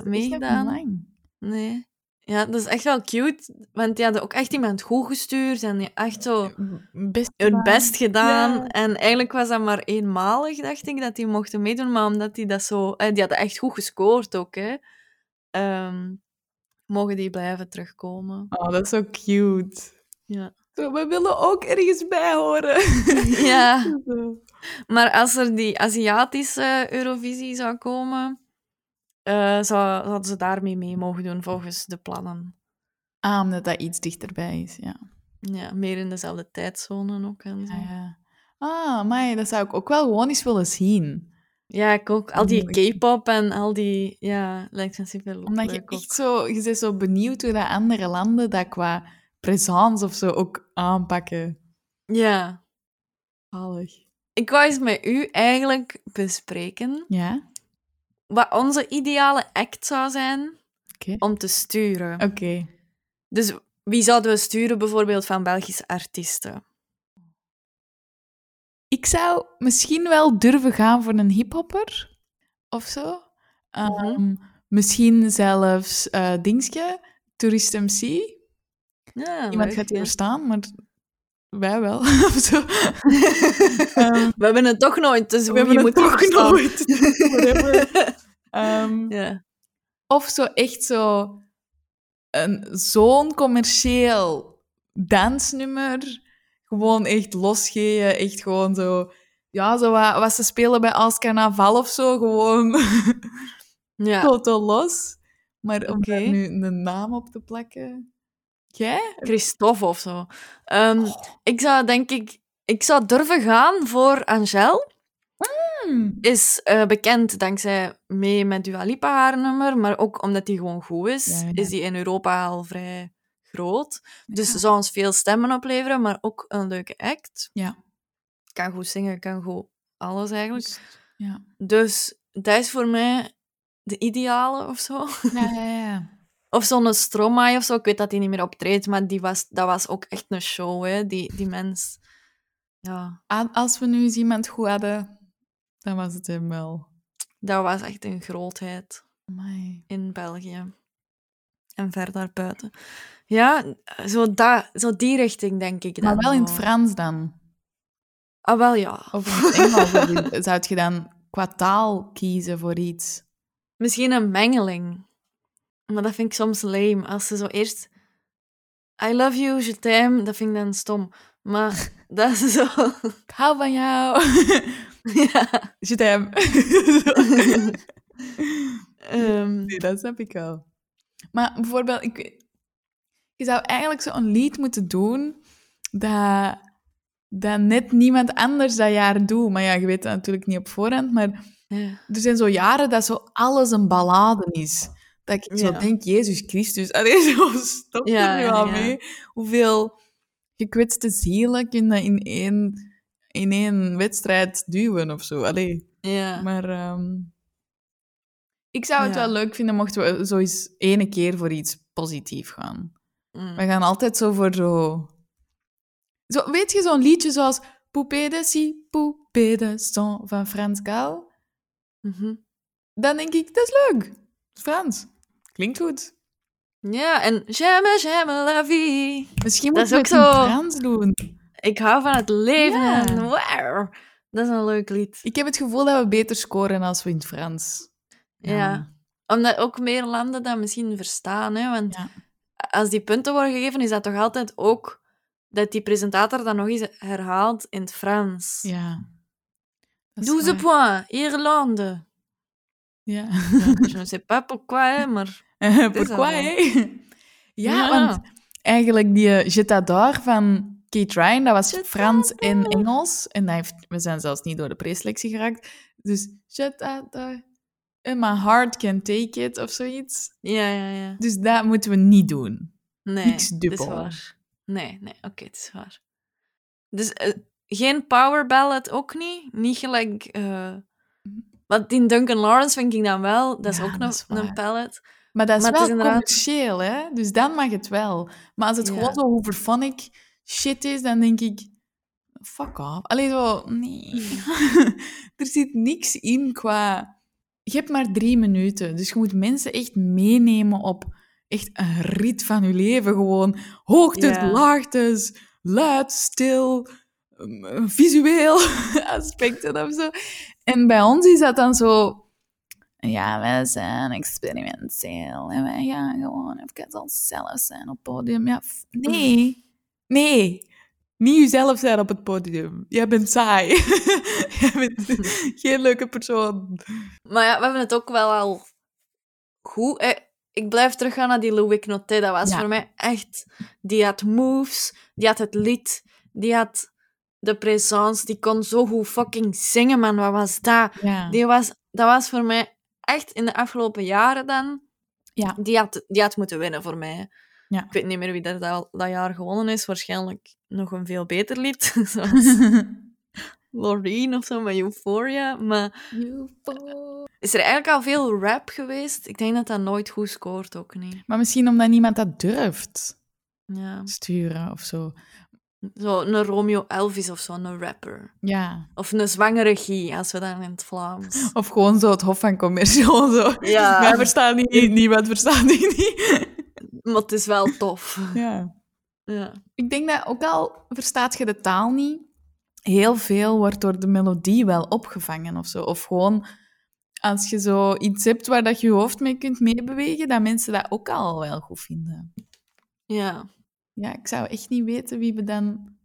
meegedaan. Nee. Ja, dat is echt wel cute. Want die hadden ook echt iemand goed gestuurd en die echt zo Best hun best gedaan. Ja. En eigenlijk was dat maar eenmalig, dacht ik, dat die mochten meedoen. Maar omdat die dat zo... eh, die hadden echt goed gescoord ook, hè. Ehm, mogen die blijven terugkomen. Oh, dat is zo cute. Ja. Zo, we willen ook ergens bij horen. Ja, maar als er die Aziatische Eurovisie zou komen, zou, zouden ze daarmee mee mogen doen, volgens de plannen. Ah, omdat dat iets dichterbij is, ja. Ja, meer in dezelfde tijdzone ook en zo. ja, ja. Ah, maar dat zou ik ook wel gewoon eens willen zien. Ja, ik ook. Al die. K-pop en al die... Ja, lijkt me super leuk Omdat je ook. echt zo... Je bent zo benieuwd hoe dat andere landen dat qua présence of zo ook aanpakken. Ja. Zalig. Ik wou eens met u eigenlijk bespreken Ja? Wat onze ideale act zou zijn om te sturen. Oké. Dus wie zouden we sturen bijvoorbeeld van Belgische artiesten? Ik zou misschien wel durven gaan voor een hiphopper of zo. Ehm, Misschien zelfs eh Dingske, Tourist MC. Ja, Iemand gaat die ja. verstaan, maar wij wel. Ehm, We hebben het toch nooit, dus we hebben het toch nooit. Ehm. Of zo echt zo een zo'n commercieel dansnummer. Gewoon echt losgeven. Echt gewoon zo... Ja, zo wat, wat ze spelen bij Als Carnaval of zo. Gewoon ja. totaal los. Maar om daar nu een naam op te plakken... Jij? Christophe of zo. Ehm, Ik zou denk ik... Ik zou durven gaan voor Angèle. Hmm. Is eh, bekend dankzij mee met Dua Lipa haar nummer, maar ook omdat die gewoon goed is, Ja, ja. is die in Europa al vrij groot. Dus Ja. zou ons veel stemmen opleveren, maar ook een leuke act. Ja. Kan goed zingen, kan goed alles eigenlijk. Ja. Dus dat is voor mij de ideale of zo. Ja, ja, ja. Of zo'n Stromae of zo. Ik weet dat hij niet meer optreedt, maar die was, dat was ook echt een show, hè. Die, die mens... Ja, Als we nu eens iemand goed hadden, dan was het hem wel. dat was echt een grootheid Amai. in België. En ver daarbuiten. Ja, zo, dat, zo die richting, denk ik dan. Maar wel in het. Frans dan. Ah, wel ja. Of in het Engels. of in- Zou je dan qua taal kiezen voor iets? Misschien een mengeling. Maar dat vind ik soms lame. Als ze zo eerst... I love you, je t'aime, dat vind ik dan stom. Maar dat is zo... Ik hou van jou. ja. Je t'aime. Ehm, nee, dat snap ik wel. Maar bijvoorbeeld, ik, je zou eigenlijk zo'n lied moeten doen dat, dat net niemand anders dat jaar doet. Maar ja, je weet dat natuurlijk niet op voorhand, maar... ja. Er zijn zo jaren dat zo alles een ballade is. Dat ik zo Ja. denk, Jezus Christus, allee, zo stop Ja, er nu al mee. Hoeveel gekwetste zielen kun je in één, in één wedstrijd duwen of zo. Allee, ja. maar ehm, ik zou het wel leuk vinden mochten we zo eens ene keer voor iets positiefs gaan. Mm. We gaan altijd zo voor zo... zo weet je, zo'n liedje zoals Poupée de si, Poupée de son van Frans Gaal? Mhm. Dan denk ik, dat is leuk. Frans. Klinkt goed. Ja, en j'aime, j'aime la vie. Misschien we is het zo- Frans doen. Ik hou van het leven Ja. en wow. Dat is een leuk lied. Ik heb het gevoel dat we beter scoren als we in het Frans. Ja. Omdat ook meer landen dat misschien verstaan. Hè? Want Ja. als die punten worden gegeven, is dat toch altijd ook dat die presentator dat nog eens herhaalt in het Frans. Ja. Dat is 12 waar. points, Irlande. Ja. Je ne sais pas pourquoi, hè, maar... Pourquoi, wel. hè? Ja, Ja. want eigenlijk die eh, Je t'adore van Kate Ryan, dat was Frans en Engels. En dat heeft, we zijn zelfs niet door de preselectie geraakt. Dus Je t'adore, and my heart can take it, of zoiets. Ja, ja, ja. Dus dat moeten we niet doen. Nee, Niks dat is dubbel. waar. Nee, nee, oké, het is waar. Dus eh, geen power ballad ook niet? Niet gelijk... eh, Want in Duncan Lawrence vind ik dan wel, dat is Ja, ook dat een, is waar. een pallet. Maar dat is Maar wel is inderdaad- commercieel, hè? Dus dan mag het wel. Maar als het Ja. gewoon zo hoeverphonic shit is, dan denk ik... Fuck off. Allee, zo... Nee. er zit niks in qua... Je hebt maar drie minuten, dus je moet mensen echt meenemen op echt een rit van je leven. Gewoon hoogtes, Ja. laagtes, luid, stil, visueel aspecten of zo. En bij ons is dat dan zo... Ja, wij zijn experimenteel en wij gaan gewoon even onszelf zijn op het podium. Ja, nee. Nee. Niet jezelf zijn op het podium. Jij bent saai. Jij bent geen leuke persoon. Maar ja, we hebben het ook wel al goed... Ik blijf teruggaan naar die Louis Noté. Dat was Ja. voor mij echt... Die had moves, die had het lied, die had de présence, die kon zo goed fucking zingen, man. Wat was dat? Ja. Die was, dat was voor mij echt in de afgelopen jaren dan... Ja. Die had, die had moeten winnen voor mij. Ja. Ik weet niet meer wie er dat, dat jaar gewonnen is. Waarschijnlijk nog een veel beter lied. Zoals Loreen of zo met Euphoria. Maar is er eigenlijk al veel rap geweest? Ik denk dat dat nooit goed scoort ook niet. maar misschien omdat niemand dat durft Ja. sturen of zo. Zo een Romeo Elvis of zo, een rapper. Ja. Of een zwangere Guy, als we dan in het Vlaams. Of gewoon zo het Hof van Commercial. Zo. Ja. Wij verstaan die niet, niemand verstaat die niet. Maar het is wel tof. Ja. Ja. Ik denk dat ook al verstaat je de taal niet, heel veel wordt door de melodie wel opgevangen of zo. Of gewoon als je zo iets hebt waar dat je je hoofd mee kunt meebewegen, dat mensen dat ook al wel goed vinden. ja. Ja, ik zou echt niet weten wie we dan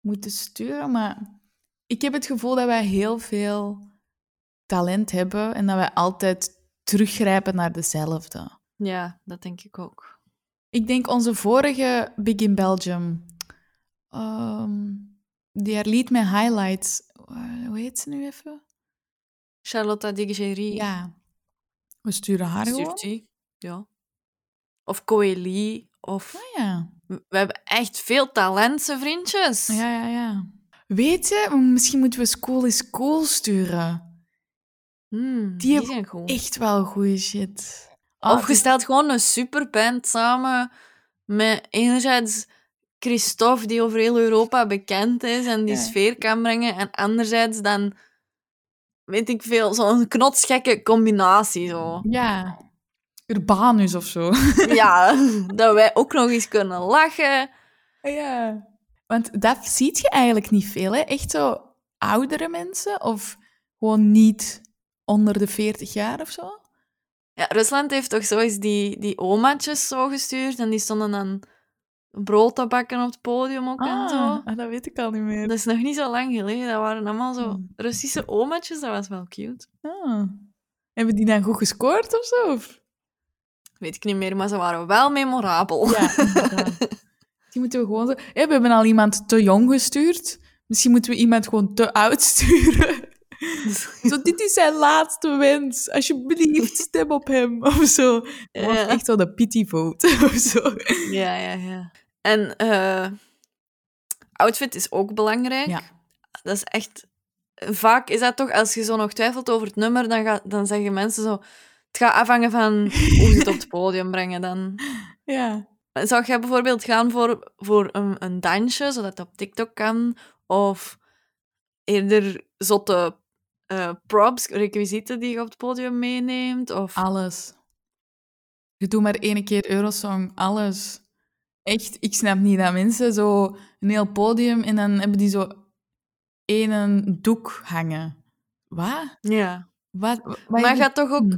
moeten sturen, maar ik heb het gevoel dat wij heel veel talent hebben en dat wij altijd teruggrijpen naar dezelfde. Ja, dat denk ik ook. Ik denk onze vorige Big in Belgium, ehm, die herliet met highlights. Eh, hoe heet ze nu even? Charlotte Digeri. Ja. We sturen haar gewoon. Stuurt die. Ja. Of Coeli. Of... Ah, ja. We hebben echt veel talenten, vriendjes. ja, ja, ja. Weet je, misschien moeten we School is Cool sturen. Hmm, Die zijn goed. Echt wel goede shit. Ah, Of je stelt gewoon een superband samen met enerzijds Christophe, die over heel Europa bekend is en die Ja. sfeer kan brengen, en anderzijds dan, weet ik veel, zo'n knotsgekke combinatie. Zo. Ja. Urbanus of zo. ja, dat wij ook nog eens kunnen lachen. Ja. Want dat ziet je eigenlijk niet veel, hè? Echt zo oudere mensen of gewoon niet onder de 40 jaar of zo? Ja, Rusland heeft toch zo eens die, die omaatjes zo gestuurd en die stonden dan brood te bakken op het podium ook en zo. ah, dat weet ik al niet meer. Dat is nog niet zo lang geleden. Dat waren allemaal zo Hmm. Russische omaatjes. Dat was wel cute. Ah. Hebben die dan goed gescoord of zo? Of? Weet ik niet meer, maar ze waren wel memorabel. Ja. Die moeten we gewoon zo... We hebben al iemand te jong gestuurd. Misschien moeten we iemand gewoon te oud sturen. Zo, dit is zijn laatste wens. Alsjeblieft, stem op hem. Of zo. Echt zo de pity vote. Of zo. Ja, ja, ja. En eh, outfit is ook belangrijk. Ja. Dat is echt... Vaak is dat toch, als je zo nog twijfelt over het nummer, dan, ga, dan zeggen mensen zo... Het gaat afhangen van hoe ze het op het podium brengen dan. Ja. Zou jij bijvoorbeeld gaan voor, voor een, een dansje, zodat het op TikTok kan? Of eerder zotte eh, props, requisieten die je op het podium meeneemt? Of... Alles. Je doet maar één keer Eurosong. Alles. Echt, ik snap niet dat mensen zo een heel podium en dan hebben die zo één doek hangen. Wat? Ja. Wat? wat Maar gaat toch ook...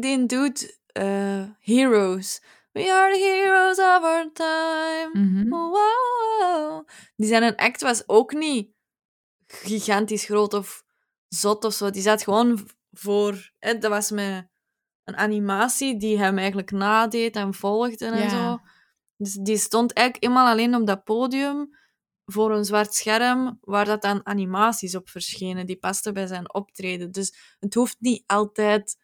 Die doet eh, Heroes. We are the heroes of our time. Mhm. Wow, wow. Die zijn een act was ook niet gigantisch groot of zot of zo. Die zat gewoon voor... Hè, dat was met een animatie die hem eigenlijk nadeed en volgde en zo. Dus die stond eigenlijk eenmaal alleen op dat podium voor een zwart scherm waar dat dan animaties op verschenen. Die pasten bij zijn optreden. Dus het hoeft niet altijd...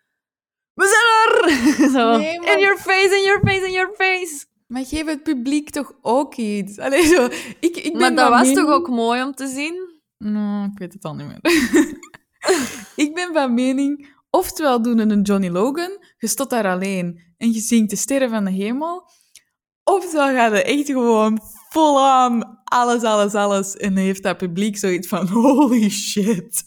We zijn er! zo. Nee, maar- In your face, in your face, in your face! Maar geef het publiek toch ook iets? Allee, zo, ik, ik ben Maar dat was toch ook mooi om te zien? Nou, ik weet het al niet meer. ik ben van mening, oftewel doen we een Johnny Logan, je staat daar alleen en je zingt de sterren van de hemel, oftewel gaat het echt gewoon vol aan alles, alles, alles en heeft dat publiek zoiets van holy shit,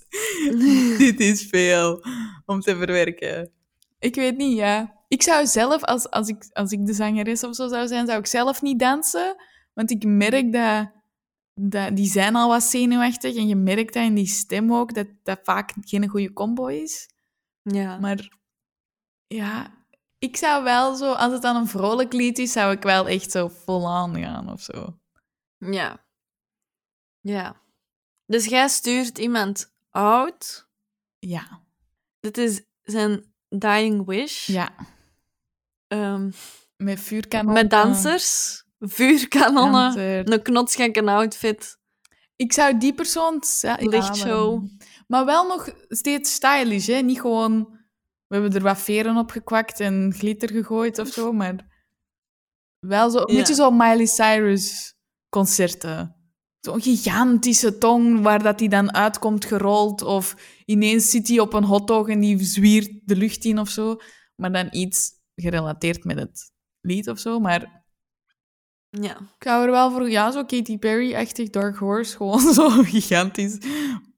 dit is veel om te verwerken. Ik weet niet, ja. Ik zou zelf, als, als, ik, als ik de zangeres of zo zou zijn, zou ik zelf niet dansen, want ik merk dat dat, die zijn al wat zenuwachtig en je merkt dat in die stem ook, dat dat vaak geen goede combo is. Ja. Maar ja, ik zou wel zo, als het dan een vrolijk lied is, zou ik wel echt zo vol aan gaan of zo. Ja. Ja. Dus jij stuurt iemand oud. Ja, Dit is zijn dying wish. ja. Ehm, Met vuurkanonnen. met dansers, vuurkanonnen, een knotsgekke outfit. Ik zou die persoon... ja, Lichtshow. maar- Maar wel nog steeds stylish, hè. Niet gewoon... We hebben er wat veren op gekwakt en glitter gegooid of zo, maar... Wel zo... Een Ja. beetje zo Miley Cyrus concerten. Zo'n gigantische tong waar dat die dan uitkomt gerold. Of ineens zit hij op een hotdog en die zwiert de lucht in of zo. Maar dan iets gerelateerd met het lied of zo. Maar Ja. Ik zou er wel voor, ja, zo Katy Perry-achtig Dark Horse, gewoon zo'n gigantisch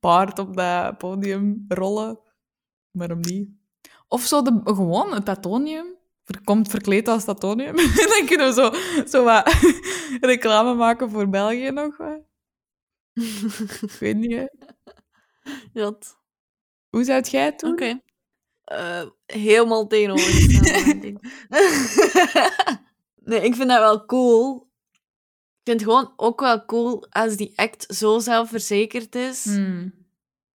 paard op dat podium rollen. Waarom niet? Of zo de, gewoon het Tatonium. Komt verkleed als Tatonium. En dan kunnen we zo, zo wat reclame maken voor België nog. Ik weet niet, hè. Hoe zou jij het doen? Oké. Eh, helemaal tegenovergesteld, nee, ik vind dat wel cool. Ik vind het gewoon ook wel cool als die act zo zelfverzekerd is, Hmm.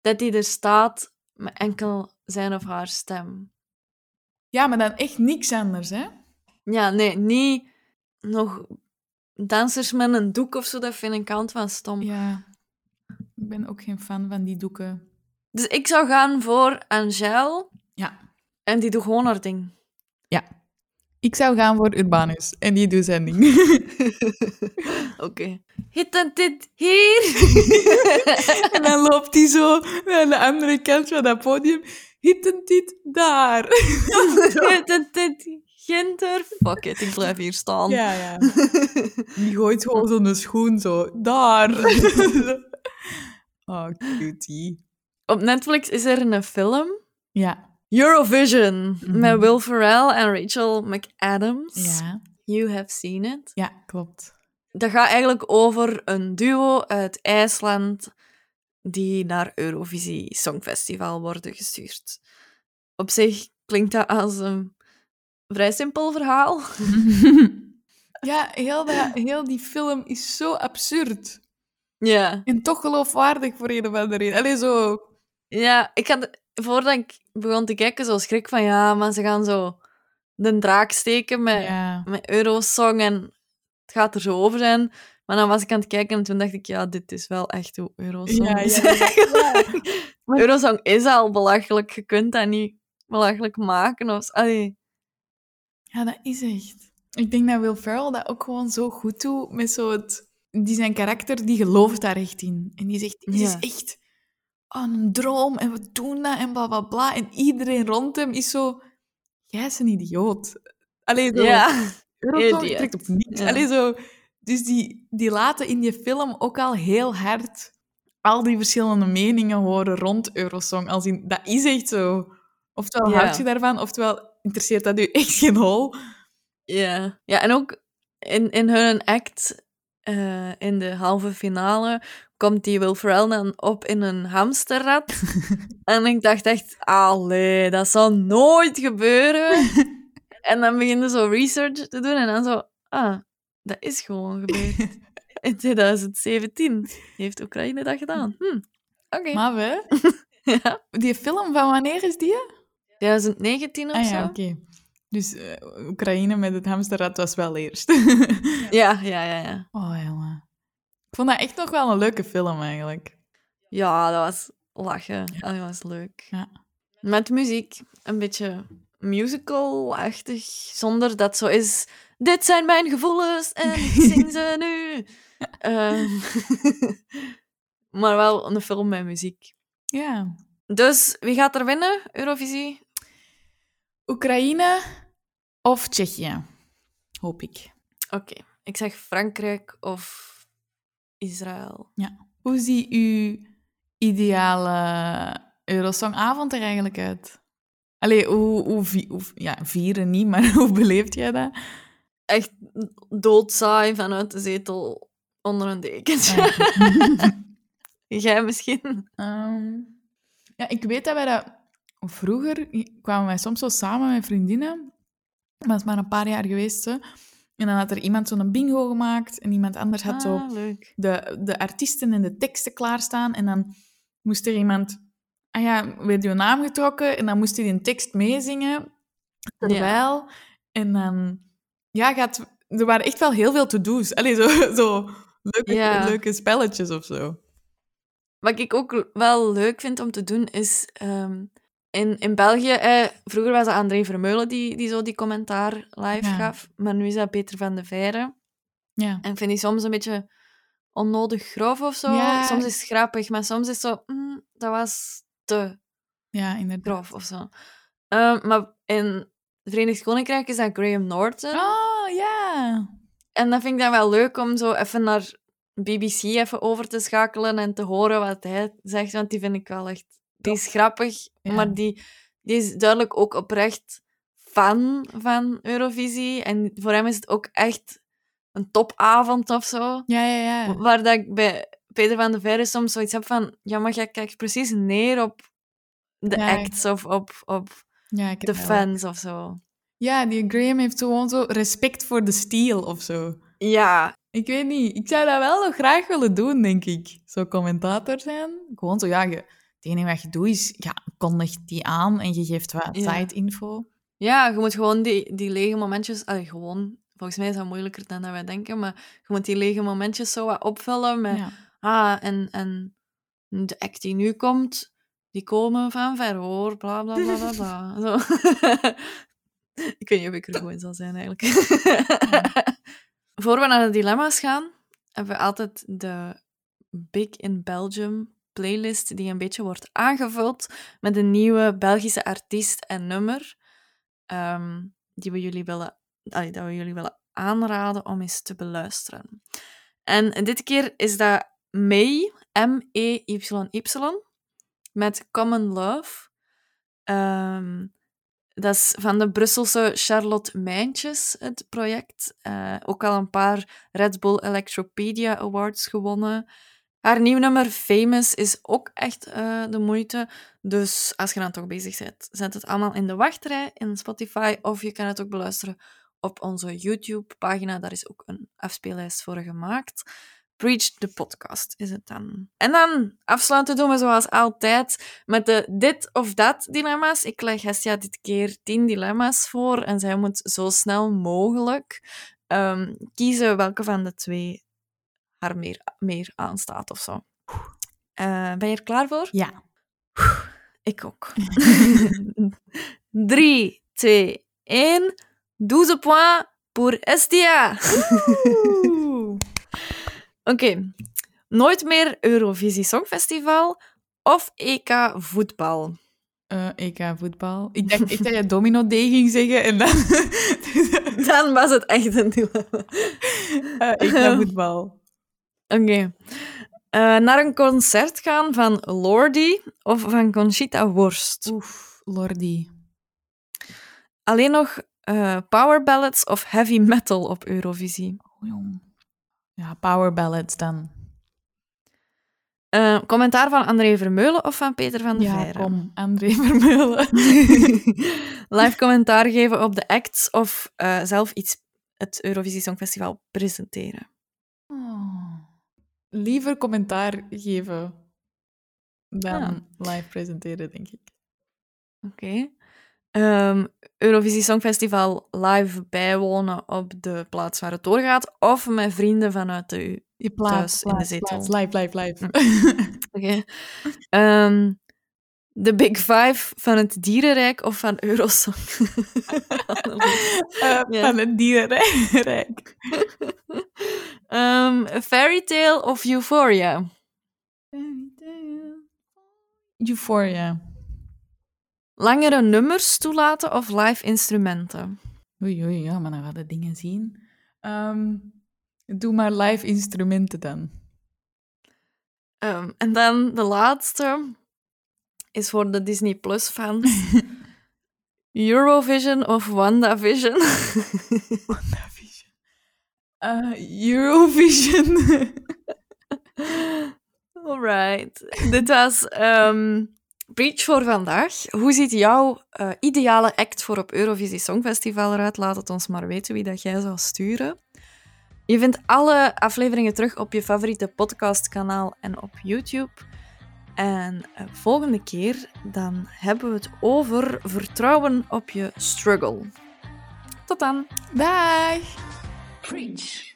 dat hij er staat met enkel zijn of haar stem. Ja, maar dan echt niks anders, hè? Ja, nee, niet nog dansers met een doek of zo, dat vind ik kant van stom. Ja. Ik ben ook geen fan van die doeken. Dus ik zou gaan voor Angèle Ja. en die doet gewoon haar ding. Ik zou gaan voor Urbanus. En die doet zijn ding. Oké. Hit en dit hier. en dan loopt hij zo naar de andere kant van dat podium. Hittend dit daar. Hit en dit Ginter. Fuck it, ik blijf hier staan. ja, ja. Die gooit gewoon zo'n schoen zo. Daar. oh, cutie. Op Netflix is er een film. Ja. Eurovision. Mhm. Met Will Ferrell en Rachel McAdams. Ja. You have seen it. Ja, klopt. Dat gaat eigenlijk over een duo uit IJsland die naar Eurovisie Songfestival worden gestuurd. Op zich klinkt dat als een vrij simpel verhaal. ja, heel, dat, heel die film is zo absurd. Ja. En toch geloofwaardig voor een of andere reden. Allee, zo... Ja, ik had, voordat ik begon te kijken, zo schrik van ja, maar ze gaan zo de draak steken met, Ja. met Eurosong en het gaat er zo over zijn. Maar dan was ik aan het kijken en toen dacht ik, ja, dit is wel echt hoe Eurosong Ja, is. ja. Maar- Eurosong is al belachelijk. Je kunt dat niet belachelijk maken. Of, allee. Ja, dat is echt. Ik denk dat Will Ferrell dat ook gewoon zo goed doet met zo het... Die zijn karakter, die gelooft daar echt in. En die zegt, dit is echt een droom en we doen dat en bla bla bla. En iedereen rond hem is zo... Jij is een idioot. Allee, zo... Ja. Trekt op niks. Ja. Allee, zo... Dus die, die laten in die film ook al heel hard al die verschillende meningen horen rond Eurosong. Als in, dat is echt zo. Oftewel Ja. houd je daarvan, oftewel interesseert dat u echt geen hol. Ja. ja, en ook in, in hun act, eh, in de halve finale, komt die Will Ferrell dan op in een hamsterrad. en ik dacht echt, allee, dat zal nooit gebeuren. en dan beginnen zo research te doen en dan zo, ah, dat is gewoon gebeurd. in 2017 heeft Oekraïne dat gedaan. Hm, Oké. Maar we, Ja. die film van wanneer is die? 2019 of Ah zo? ja, oké. Dus eh, Oekraïne met het hamsterrad was wel eerst. Ja, ja, ja, ja. oh, jongen. Ik vond dat echt nog wel een leuke film, eigenlijk. Ja, dat was lachen. Dat was leuk. Ja. Met muziek. Een beetje musical-achtig. Zonder dat zo is... Dit zijn mijn gevoelens en ik zing ze nu. Ehm, maar wel een film met muziek. Ja. Dus, wie gaat er winnen, Eurovisie? Oekraïne of Tsjechië? Hoop ik. Oké, ik zeg Frankrijk of Israël. Hoe ziet uw ideale Eurosongavond er eigenlijk uit? Allee, hoe, hoe, ja, vieren niet, maar hoe beleeft jij dat? Echt doodsaai vanuit de zetel onder een dekentje. Ah, Jij misschien? Ehm, ja, ik weet dat wij dat... Vroeger kwamen wij soms zo samen met vriendinnen. Dat is maar een paar jaar geweest. Hè. En dan had er iemand zo'n bingo gemaakt en iemand anders had zo Ah, leuk. de, de artiesten en de teksten klaarstaan. En dan moest er iemand... Ah ja, werd je naam getrokken en dan moest hij die tekst meezingen. Terwijl... En dan... Ja, gaat, er waren echt wel heel veel to-do's. Allee, zo, zo leuke, Ja. leuke spelletjes of zo. Wat ik ook wel leuk vind om te doen, is... ehm, in, in België... Eh, vroeger was het André Vermeulen die, die zo die commentaar live Ja. gaf. Maar nu is dat Peter van de Veire. Ja. En ik vind die soms een beetje onnodig grof of zo. Ja. Soms is het grappig, maar soms is het zo... mm, dat was te Ja, inderdaad. grof of zo. Ehm, maar in het Verenigd Koninkrijk is dat Graham Norton. Oh, ja. En dat vind ik dan wel leuk om zo even naar BBC even over te schakelen en te horen wat hij zegt, want die vind ik wel echt... Die is grappig, Ja. maar die, die is duidelijk ook oprecht fan van Eurovisie. En voor hem is het ook echt een topavond of zo. Ja, ja, ja. Waar dat ik bij Peter van de Veire soms zoiets heb van... Ja, maar jij kijkt precies neer op de Ja. acts of op, op ja de fans of zo. Ja, die Graham heeft gewoon zo respect voor de stijl of zo. Ja, Ik weet niet. Ik zou dat wel nog graag willen doen, denk ik. Zo commentator zijn. Gewoon zo, ja, je, het enige wat je doet is, ja, kondig die aan en je geeft wat Ja. side-info. Ja, je moet gewoon die, die lege momentjes... Allee, gewoon... Volgens mij is dat moeilijker dan dat wij denken, maar je moet die lege momentjes zo wat opvullen met... Ja. Ah, en, en de act die nu komt, die komen van ver hoor, bla bla bla bla bla. Zo. ik weet niet of ik er goed in zal zijn eigenlijk. Voor we naar de dilemma's gaan, hebben we altijd de Big in Belgium playlist die een beetje wordt aangevuld met een nieuwe Belgische artiest en nummer ehm, die we jullie willen, dat we jullie willen aanraden om eens te beluisteren. En dit keer is dat May, M-E-Y-Y, met Common Love. Ehm, dat is van de Brusselse Charlotte Mijntjes, het project. Eh, ook al een paar Red Bull Electropedia Awards gewonnen. Haar nieuw nummer Famous is ook echt eh, de moeite. Dus als je dan toch bezig bent, zet het allemaal in de wachtrij in Spotify. Of je kan het ook beluisteren op onze YouTube-pagina. Daar is ook een afspeellijst voor gemaakt. Preach the podcast is het dan. En dan afsluiten doen we zoals altijd met de dit of dat dilemma's. Ik leg Hestia dit keer tien dilemma's voor en zij moet zo snel mogelijk ehm, kiezen welke van de twee haar meer, meer aanstaat of zo. Eh, ben je er klaar voor? Ja. Ik ook. Drie, twee, één. 12 points pour Estia. Oké. Nooit meer Eurovisie Songfestival of EK voetbal? Eh, EK voetbal. Ik dacht echt dat je Domino D ging zeggen en dan... Dan was het echt een dilemma. Eh, EK voetbal. Oké. Eh, naar een concert gaan van Lordi of van Conchita Wurst? Oef, Lordi. Alleen nog eh, power ballads of heavy metal op Eurovisie? Oh, jong. Ja, power ballads dan. Eh, commentaar van André Vermeulen of van Peter van de Ja, Veire? kom. André Vermeulen. Live commentaar geven op de acts of zelf iets het Eurovisie Songfestival presenteren? Oh. Liever commentaar geven dan Ah. live presenteren, denk ik. Oké. Ehm, Eurovisie Songfestival live bijwonen op de plaats waar het doorgaat of met vrienden vanuit de... Je Thuis in de zetel. Live, live, live. Oké. Ehm, de Big Five van het dierenrijk of van Eurosong? Eh, Ja. Van het dierenrijk. Ehm, Fairy Tale of Euphoria? Euphoria. Langere nummers toelaten of live instrumenten? Oei, oei, ja, maar dan gaan we dingen zien. Ehm, doe maar live instrumenten dan. Ehm, en dan de laatste is voor de Disney Plus fans. Eurovision of WandaVision? WandaVision. Eh, Eurovision. Alright. Dit was ehm Preach voor vandaag. Hoe ziet jouw eh, ideale act voor op Eurovisie Songfestival eruit? Laat het ons maar weten wie dat jij zou sturen. Je vindt alle afleveringen terug op je favoriete podcastkanaal en op YouTube. En eh, volgende keer dan hebben we het over vertrouwen op je struggle. Tot dan! Dag. Preach.